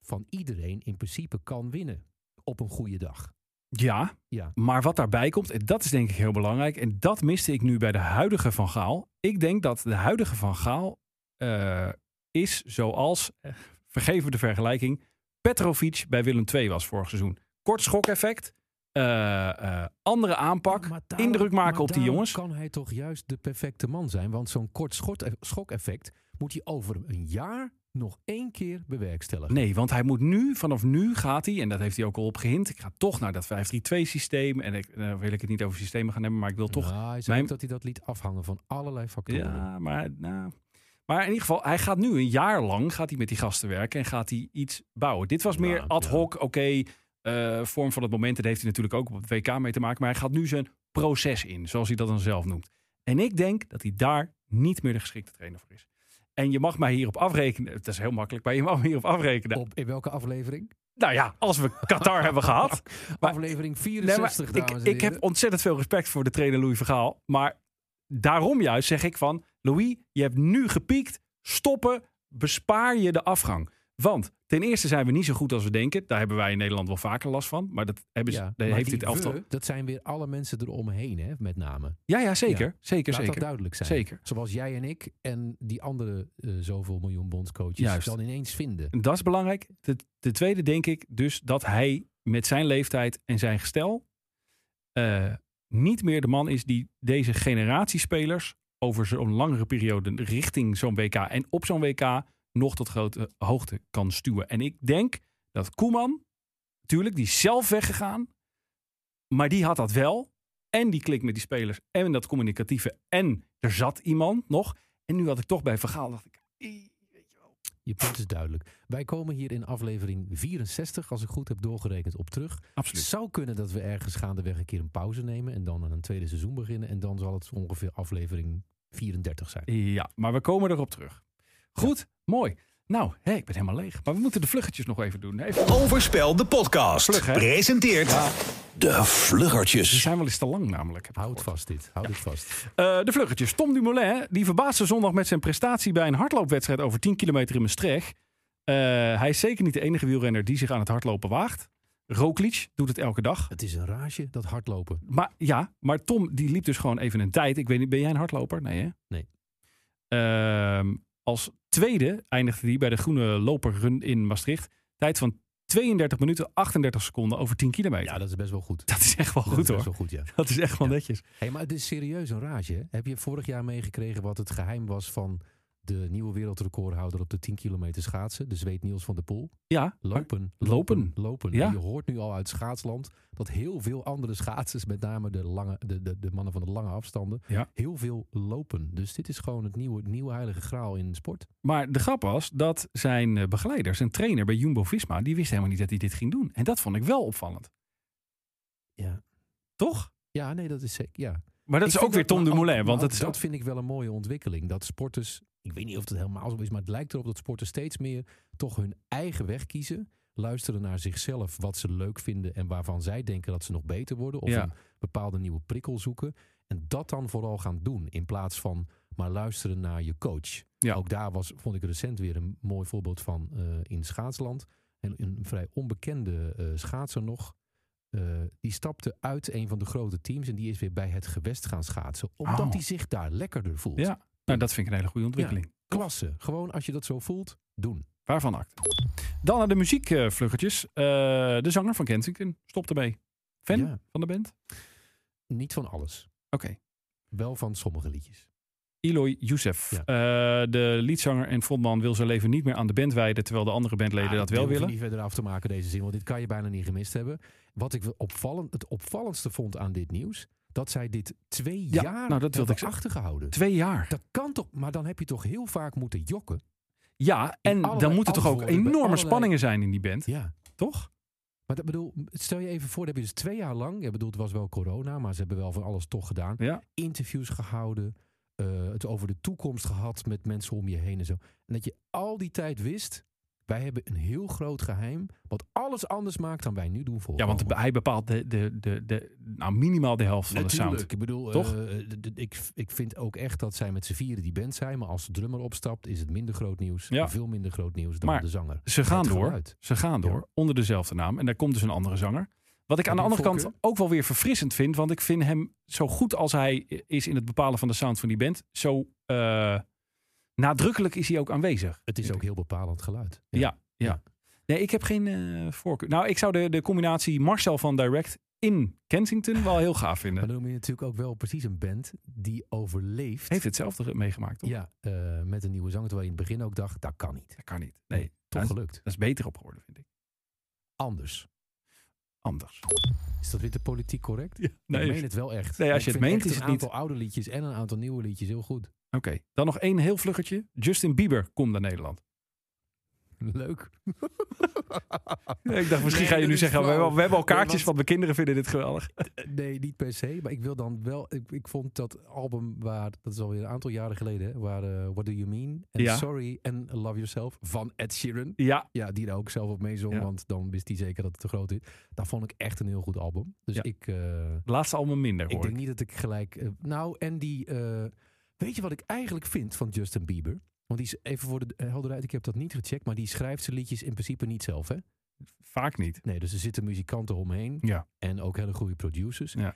Speaker 4: van iedereen in principe kan winnen. Op een goede dag.
Speaker 3: Ja,
Speaker 4: Ja.
Speaker 3: maar wat daarbij komt, en dat is denk ik heel belangrijk. En dat miste ik nu bij de huidige Van Gaal. Ik denk dat de huidige Van Gaal eh, is zoals, eh, vergeven de vergelijking, Petrovic bij Willem II was vorig seizoen. Kort schokeffect, eh, eh, andere aanpak,
Speaker 4: daarom-
Speaker 3: indruk maken op die jongens.
Speaker 4: kan hij toch juist de perfecte man zijn. Want zo'n kort schokeffect moet hij over een jaar nog één keer bewerkstelligen.
Speaker 3: Nee, want hij moet nu, vanaf nu gaat hij, en dat heeft hij ook al op gehind, ik ga toch naar dat 5-3-2 systeem. En ik, eh, wil ik het niet over systemen gaan hebben, maar ik wil toch
Speaker 4: Nou, hij
Speaker 3: mijn-
Speaker 4: dat hij dat liet afhangen van allerlei factoren.
Speaker 3: Ja, maar, nou, maar in ieder geval, hij gaat nu een jaar lang gaat hij met die gasten werken en gaat hij iets bouwen. Dit was meer
Speaker 4: Nou,
Speaker 3: ad
Speaker 4: ja.
Speaker 3: hoc, oké, eh, vorm van het moment. En daar heeft hij natuurlijk ook op het WK mee te maken. Maar hij gaat nu zijn proces in, zoals hij dat dan zelf noemt. En ik denk dat hij daar niet meer de geschikte trainer voor is. En je mag mij hierop afrekenen. Het is heel makkelijk, maar je mag me hierop afrekenen.
Speaker 4: Op, in welke aflevering?
Speaker 3: Nou ja, als we Qatar hebben gehad. Maar-
Speaker 4: aflevering
Speaker 3: Nee,
Speaker 4: 64,
Speaker 3: maar
Speaker 4: dames
Speaker 3: ik, ik heb ontzettend veel respect voor de trainer Louis Vergaal. Maar daarom juist zeg ik van... Louis, je hebt nu gepiekt. Stoppen. Bespaar je de afgang. Want ten eerste zijn we niet zo goed als we denken. Daar hebben wij in Nederland wel vaker last van. Maar dat hebben ze,
Speaker 4: Ja,
Speaker 3: daar
Speaker 4: maar
Speaker 3: heeft dit elftal...
Speaker 4: we, dat zijn weer alle mensen eromheen, hè, met name.
Speaker 3: Ja, ja, zeker.
Speaker 4: Ja.
Speaker 3: Zeker,
Speaker 4: Laat
Speaker 3: zeker.
Speaker 4: dat duidelijk zijn.
Speaker 3: Zeker.
Speaker 4: Zoals jij en ik en die andere eh, zoveel miljoen bondscoaches
Speaker 3: Juist.
Speaker 4: dan ineens vinden.
Speaker 3: En Dat is belangrijk. De, de tweede denk ik dus dat hij met zijn leeftijd en zijn gestel... eh, niet meer de man is die deze generatiespelers... over zo'n langere periode richting zo'n WK en op zo'n WK... nog tot grote hoogte kan stuwen. En ik denk dat Koeman, natuurlijk, die is zelf weggegaan... maar die had dat wel. En die klik met die spelers en dat communicatieve. En er zat iemand nog. En nu had ik toch bij Vergaal, dacht ik... "Ih,
Speaker 4: Je punt is duidelijk. Wij komen hier in aflevering 64, als ik goed heb doorgerekend, op terug. Het zou kunnen dat we ergens gaandeweg een keer een pauze nemen en dan aan een tweede seizoen beginnen. En dan zal het ongeveer aflevering 34 zijn.
Speaker 3: Ja, maar we komen erop terug. Goed, mooi. Nou, hé, ik ben helemaal leeg. Maar we moeten de vluggetjes nog even doen. Even...
Speaker 1: Overspel de podcast.
Speaker 3: Vlug?
Speaker 1: Presenteert
Speaker 2: De
Speaker 3: Die
Speaker 2: Vluggertjes.
Speaker 3: zijn wel eens te lang namelijk.
Speaker 4: Houd vast dit. Houd dit vast.
Speaker 3: Eh, de vluggetjes. Tom Dumoulin, die verbaasde zondag met zijn prestatie bij een hardloopwedstrijd over 10 kilometer in Maastricht. Eh, hij is zeker niet de enige wielrenner die zich aan het hardlopen waagt. Roglic doet het elke dag.
Speaker 4: Het is een rage, dat hardlopen.
Speaker 3: Maar ja, maar Tom die liep dus gewoon even een tijd. Ik weet niet, ben jij een hardloper? Nee hè?
Speaker 4: Nee.
Speaker 3: Ehm, als tweede eindigde hij bij de groene loperrun in Maastricht. Tijd van 32 minuten 38 seconden over 10 kilometer.
Speaker 4: Ja, dat is best wel goed.
Speaker 3: Dat is echt wel
Speaker 4: Dat
Speaker 3: goed
Speaker 4: is
Speaker 3: hoor.
Speaker 4: best wel goed, ja.
Speaker 3: Dat is echt wel
Speaker 4: Ja.
Speaker 3: netjes.
Speaker 4: Hey, maar het is serieus een rage. Hè? Heb je vorig jaar meegekregen wat het geheim was van de nieuwe wereldrecordhouder op de 10 kilometer schaatsen? De Zweed Niels van der Poel.
Speaker 3: Ja,
Speaker 4: Lopen,
Speaker 3: Lopen.
Speaker 4: lopen, lopen.
Speaker 3: Ja.
Speaker 4: En je hoort nu al uit schaatsland dat heel veel andere schaatsers, met name de, lange, de, de, de mannen van de lange afstanden,
Speaker 3: Ja.
Speaker 4: heel veel lopen. Dus dit is gewoon het nieuwe, nieuwe heilige graal in sport.
Speaker 3: Maar de grap was dat zijn eh, begeleider, zijn trainer bij Jumbo-Visma, die wist helemaal niet dat hij dit ging doen. En dat vond ik wel opvallend.
Speaker 4: Ja,
Speaker 3: Toch?
Speaker 4: ja nee, dat is zeker. Ja.
Speaker 3: Maar dat
Speaker 4: Ik
Speaker 3: is ook weer Tom Dumoulin.
Speaker 4: maar
Speaker 3: Want dat
Speaker 4: vind ik wel een mooie ontwikkeling. Dat sporters, ik weet niet of het helemaal zo is, maar het lijkt erop dat sporters steeds meer toch hun eigen weg kiezen. Luisteren naar zichzelf, wat ze leuk vinden en waarvan zij denken dat ze nog beter worden. Of
Speaker 3: Ja.
Speaker 4: een bepaalde nieuwe prikkel zoeken. En dat dan vooral gaan doen. In plaats van maar luisteren naar je coach.
Speaker 3: Ja.
Speaker 4: Ook daar was, vond ik recent weer een mooi voorbeeld van eh, in schaatsland. En een vrij onbekende eh, schaatser nog. eh, die stapte uit een van de grote teams en die is weer bij het gewest gaan schaatsen. Omdat
Speaker 3: Oh.
Speaker 4: hij zich daar lekkerder voelt.
Speaker 3: Ja, nou, dat vind ik een hele goede ontwikkeling.
Speaker 4: Klasse. Gewoon als je dat zo voelt, doen.
Speaker 3: Waarvan act. Dan naar de muziekvluggetjes. Eh de zanger van Kensington stopt ermee. Fan
Speaker 4: Ja.
Speaker 3: van de band?
Speaker 4: Niet van alles.
Speaker 3: Oké.
Speaker 4: Wel van sommige liedjes.
Speaker 3: Eloy Youssef.
Speaker 4: Ja.
Speaker 3: Eh, de liedzanger en frontman wil zijn leven niet meer aan de band wijden, terwijl de andere bandleden
Speaker 4: Ah,
Speaker 3: dat wel willen.
Speaker 4: niet verder af te maken deze zin, want dit kan je bijna niet gemist hebben. Wat ik opvallend, het opvallendste vond aan dit nieuws, dat zij dit twee
Speaker 3: Ja,
Speaker 4: jaar
Speaker 3: nou, dat wilde ik
Speaker 4: achtergehouden.
Speaker 3: Twee jaar.
Speaker 4: Dat kan toch, maar dan heb je toch heel vaak moeten jokken.
Speaker 3: Ja, en dan moeten toch ook enorme
Speaker 4: allerlei-
Speaker 3: spanningen zijn in die band,
Speaker 4: Ja.
Speaker 3: toch?
Speaker 4: Maar dat bedoel, stel je even voor, dat heb je dus twee jaar lang, ja, bedoel, het was wel corona, maar ze hebben wel van alles toch gedaan.
Speaker 3: Ja.
Speaker 4: Interviews gehouden, eh, het over de toekomst gehad met mensen om je heen en zo. En dat je al die tijd wist, wij hebben een heel groot geheim, wat alles anders maakt dan wij nu doen voor.
Speaker 3: Ja, want hij bepaalt de, de, de, de, nou, minimaal de helft van de sound.
Speaker 4: Ik bedoel,
Speaker 3: Toch?
Speaker 4: eh, d- ik, ik vind ook echt dat zij met z'n vieren die band zijn. Maar als de drummer opstapt, is het minder groot nieuws.
Speaker 3: Ja.
Speaker 4: Veel minder groot nieuws dan
Speaker 3: Maar
Speaker 4: de zanger.
Speaker 3: Ze gaan door.
Speaker 4: geluid.
Speaker 3: Ze gaan door
Speaker 4: Ja.
Speaker 3: onder dezelfde naam. En daar komt dus een andere zanger. Wat ik aan de andere kant ook wel weer verfrissend vind. Want ik vind hem zo goed als hij is in het bepalen van de sound van die band. Zo eh, nadrukkelijk is hij ook aanwezig.
Speaker 4: Het is ook heel bepalend geluid.
Speaker 3: Ja, ja. Nee, ik heb geen eh, voorkeur. Nou, ik zou de, de combinatie Marcel van Direct in Kensington wel heel gaaf vinden.
Speaker 4: dan noem je natuurlijk ook wel precies een band die overleeft.
Speaker 3: Heeft hetzelfde meegemaakt, toch?
Speaker 4: Ja, eh, met een nieuwe zanger. Terwijl je in het begin ook dacht, dat kan niet.
Speaker 3: Dat kan niet. Nee,
Speaker 4: Toch
Speaker 3: dat, is-
Speaker 4: gelukt.
Speaker 3: dat is beter op geworden, vind ik.
Speaker 4: Anders.
Speaker 3: Anders.
Speaker 4: Is dat weer te politiek correct?
Speaker 3: Nee,
Speaker 4: ik meen het wel echt.
Speaker 3: Nee, als je het meent, is
Speaker 4: een
Speaker 3: het niet.
Speaker 4: aantal oude liedjes en een aantal nieuwe liedjes heel goed.
Speaker 3: Oké, dan nog één heel vluggetje. Justin Bieber komt naar Nederland.
Speaker 4: Leuk.
Speaker 3: ik dacht, misschien
Speaker 4: Nee,
Speaker 3: ga je nu zeggen, we hebben, we hebben al kaartjes,
Speaker 4: want-
Speaker 3: want mijn kinderen vinden dit geweldig.
Speaker 4: Nee, niet per se. Maar ik wil dan wel. Ik, ik vond dat album waar. Dat is alweer een aantal jaren geleden. Waar eh, What Do You Mean? En
Speaker 3: Ja.
Speaker 4: Sorry and Love Yourself van Ed Sheeran.
Speaker 3: Ja,
Speaker 4: Ja, die daar ook zelf op meezong.
Speaker 3: Ja.
Speaker 4: Want dan wist hij zeker dat het te groot is. Dat vond ik echt een heel goed album. Dus
Speaker 3: Ja.
Speaker 4: ik. eh,
Speaker 3: laatste album minder
Speaker 4: ik
Speaker 3: hoor
Speaker 4: denk
Speaker 3: ik.
Speaker 4: niet dat ik gelijk. eh, nou, en die. Weet je wat ik eigenlijk vind van Justin Bieber? Want die is even voor de eh, helderheid. Ik heb dat niet gecheckt. Maar die schrijft zijn liedjes in principe niet zelf. Hè?
Speaker 3: Vaak niet.
Speaker 4: Nee, dus er zitten muzikanten omheen.
Speaker 3: Ja.
Speaker 4: En ook hele goede producers.
Speaker 3: Ja.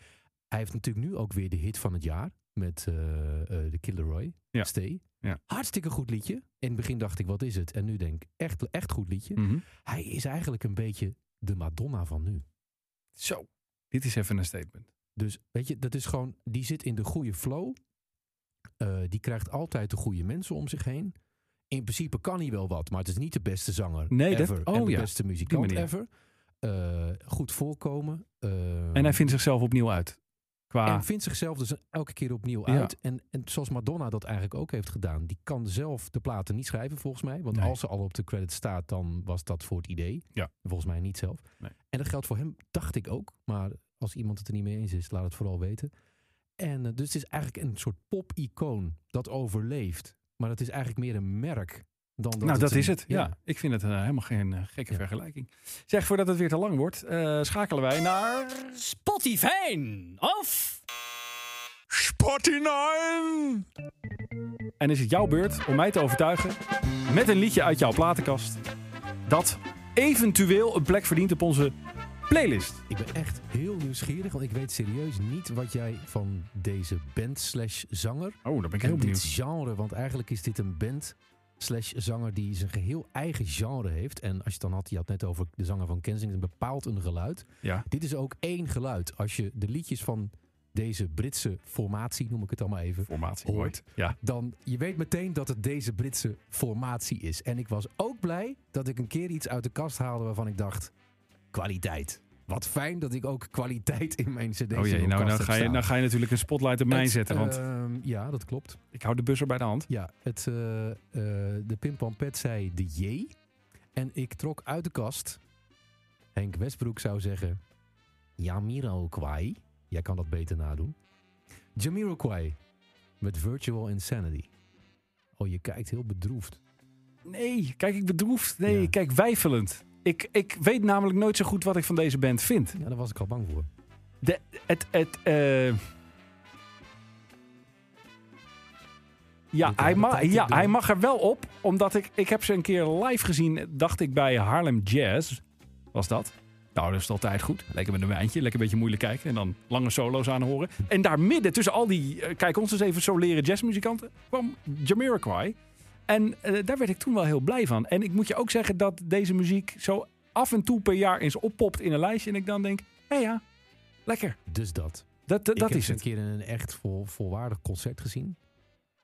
Speaker 4: Hij heeft natuurlijk nu ook weer de hit van het jaar. Met eh eh de Killer Roy.
Speaker 3: Ja.
Speaker 4: Stay.
Speaker 3: Ja.
Speaker 4: Hartstikke goed liedje. In het begin dacht ik, wat is het? En nu denk ik, echt, echt goed liedje.
Speaker 3: Mhm.
Speaker 4: Hij is eigenlijk een beetje de Madonna van nu.
Speaker 3: Zo, dit is even een statement.
Speaker 4: Dus weet je, dat is gewoon, die zit in de goede flow. Eh, die krijgt altijd de goede mensen om zich heen. In principe kan hij wel wat, maar het is niet de beste zanger
Speaker 3: Nee, dat-
Speaker 4: ever.
Speaker 3: oh
Speaker 4: en de
Speaker 3: ja,
Speaker 4: beste muzikant ever. Eh, goed voorkomen. eh,
Speaker 3: En hij vindt zichzelf opnieuw uit. Qua...
Speaker 4: En vindt zichzelf dus elke keer opnieuw
Speaker 3: Ja.
Speaker 4: uit. En, en zoals Madonna dat eigenlijk ook heeft gedaan. Die kan zelf de platen niet schrijven volgens mij. Want
Speaker 3: Nee.
Speaker 4: als ze al op de credit staat, dan was dat voor het idee.
Speaker 3: Ja.
Speaker 4: Volgens mij niet zelf.
Speaker 3: Nee.
Speaker 4: En dat geldt voor hem, dacht ik ook. Maar als iemand het er niet mee eens is, laat het vooral weten. En eh, dus het is eigenlijk een soort pop-icoon dat overleeft. Maar het is eigenlijk meer een merk dan dat
Speaker 3: nou, dat
Speaker 4: een-
Speaker 3: is het. Ja, ik vind het eh, helemaal geen eh, gekke
Speaker 4: Ja.
Speaker 3: vergelijking. Zeg, voordat het weer te lang wordt, schakelen wij naar...
Speaker 6: Spotify of
Speaker 3: Spotify! En is het jouw beurt om mij te overtuigen met een liedje uit jouw platenkast dat eventueel een plek verdient op onze playlist.
Speaker 4: Ik ben echt heel nieuwsgierig, want ik weet serieus niet wat jij van deze band slash zanger
Speaker 3: Oh, daar ben ik heel
Speaker 4: dit
Speaker 3: benieuwd.
Speaker 4: genre, want eigenlijk is dit een band slash zanger die zijn geheel eigen genre heeft. En als je het dan had, je had net over de zanger van Kensington, bepaalt een geluid.
Speaker 3: Ja.
Speaker 4: Dit is ook één geluid. Als je de liedjes van deze Britse formatie, noem ik het allemaal even,
Speaker 3: Formatie
Speaker 4: Hoort.
Speaker 3: hoort. Ja.
Speaker 4: dan je weet meteen dat het deze Britse formatie is. En ik was ook blij dat ik een keer iets uit de kast haalde waarvan ik dacht, kwaliteit. Wat fijn dat ik ook kwaliteit in mijn cd's
Speaker 3: Oh jee, nou, nou, ga je, nou ga je natuurlijk een spotlight op mij
Speaker 4: Het,
Speaker 3: zetten, want
Speaker 4: ehm, ja, dat klopt.
Speaker 3: ik hou de buzzer bij de hand.
Speaker 4: Ja, het, eh, eh, de pimpampet zei de J. En ik trok uit de kast. Henk Westbroek zou zeggen... Jamiroquai. Jij kan dat beter nadoen. Jamiroquai. Met Virtual Insanity. Oh, je kijkt heel bedroefd.
Speaker 3: Nee, kijk ik bedroefd. Nee,
Speaker 4: Ja.
Speaker 3: kijk weifelend. Ik, ik weet namelijk nooit zo goed wat ik van deze band vind.
Speaker 4: Ja, daar was ik al bang voor.
Speaker 3: De, het, het, eh, Ja, hij, ma ja hij mag er wel op. Omdat ik, ik heb ze een keer live gezien, dacht ik, bij Harlem Jazz. Was dat? Nou, dat is altijd goed. Lekker met een wijntje, lekker een beetje moeilijk kijken. En dan lange solo's aanhoren. En daar midden, tussen al die, eh, kijk ons eens even zo leren jazzmuzikanten, kwam Jamiroquai. En eh, daar werd ik toen wel heel blij van. En ik moet je ook zeggen dat deze muziek zo af en toe per jaar eens oppopt in een lijstje. En ik dan denk, hé ja, lekker.
Speaker 4: Dus dat.
Speaker 3: Dat, dat,
Speaker 4: ik
Speaker 3: dat
Speaker 4: heb
Speaker 3: is
Speaker 4: ze een
Speaker 3: het.
Speaker 4: keer in een echt vol, volwaardig concert gezien.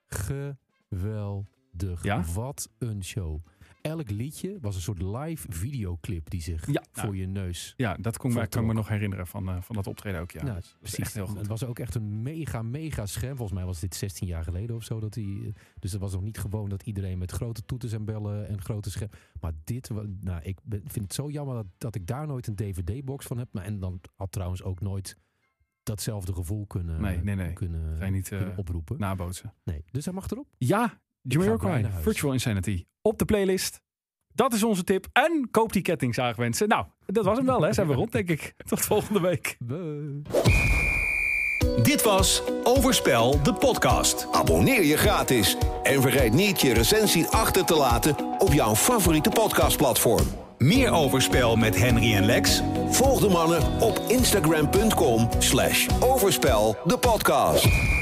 Speaker 4: Geweldig.
Speaker 3: Ja?
Speaker 4: Wat een show. Elk liedje was een soort live videoclip die zich
Speaker 3: Ja,
Speaker 4: voor
Speaker 3: nou,
Speaker 4: je neus...
Speaker 3: Ja, dat kon, kan ik me nog herinneren van, eh, van dat optreden ook. Ja,
Speaker 4: Nou,
Speaker 3: dat
Speaker 4: precies.
Speaker 3: echt heel goed.
Speaker 4: Het was ook echt een mega, mega scherm. Volgens mij was dit 16 jaar geleden of zo. Dat die, dus het was nog niet gewoon dat iedereen met grote toeters en bellen en grote scherm. Maar dit, nou, ik vind het zo jammer dat, dat ik daar nooit een DVD-box van heb. Maar, en dan had trouwens ook nooit datzelfde gevoel kunnen,
Speaker 3: Nee, nee, nee.
Speaker 4: kunnen,
Speaker 3: niet, eh,
Speaker 4: oproepen.
Speaker 3: Nabootsen.
Speaker 4: nee. Dus hij mag erop.
Speaker 3: Ja, Jamiroquai. Virtual Insanity. Op de playlist. Dat is onze tip. En koop die kettingzaag, mensen. Nou, dat was hem wel, hè? Zijn we rond, denk ik. Tot volgende week.
Speaker 1: Dit was Overspel, de podcast.
Speaker 2: Abonneer je gratis en vergeet niet je recensie achter te laten op jouw favoriete podcastplatform.
Speaker 1: Meer Overspel met Henry en Lex.
Speaker 2: Volg de mannen op instagram.com slash overspel de podcast.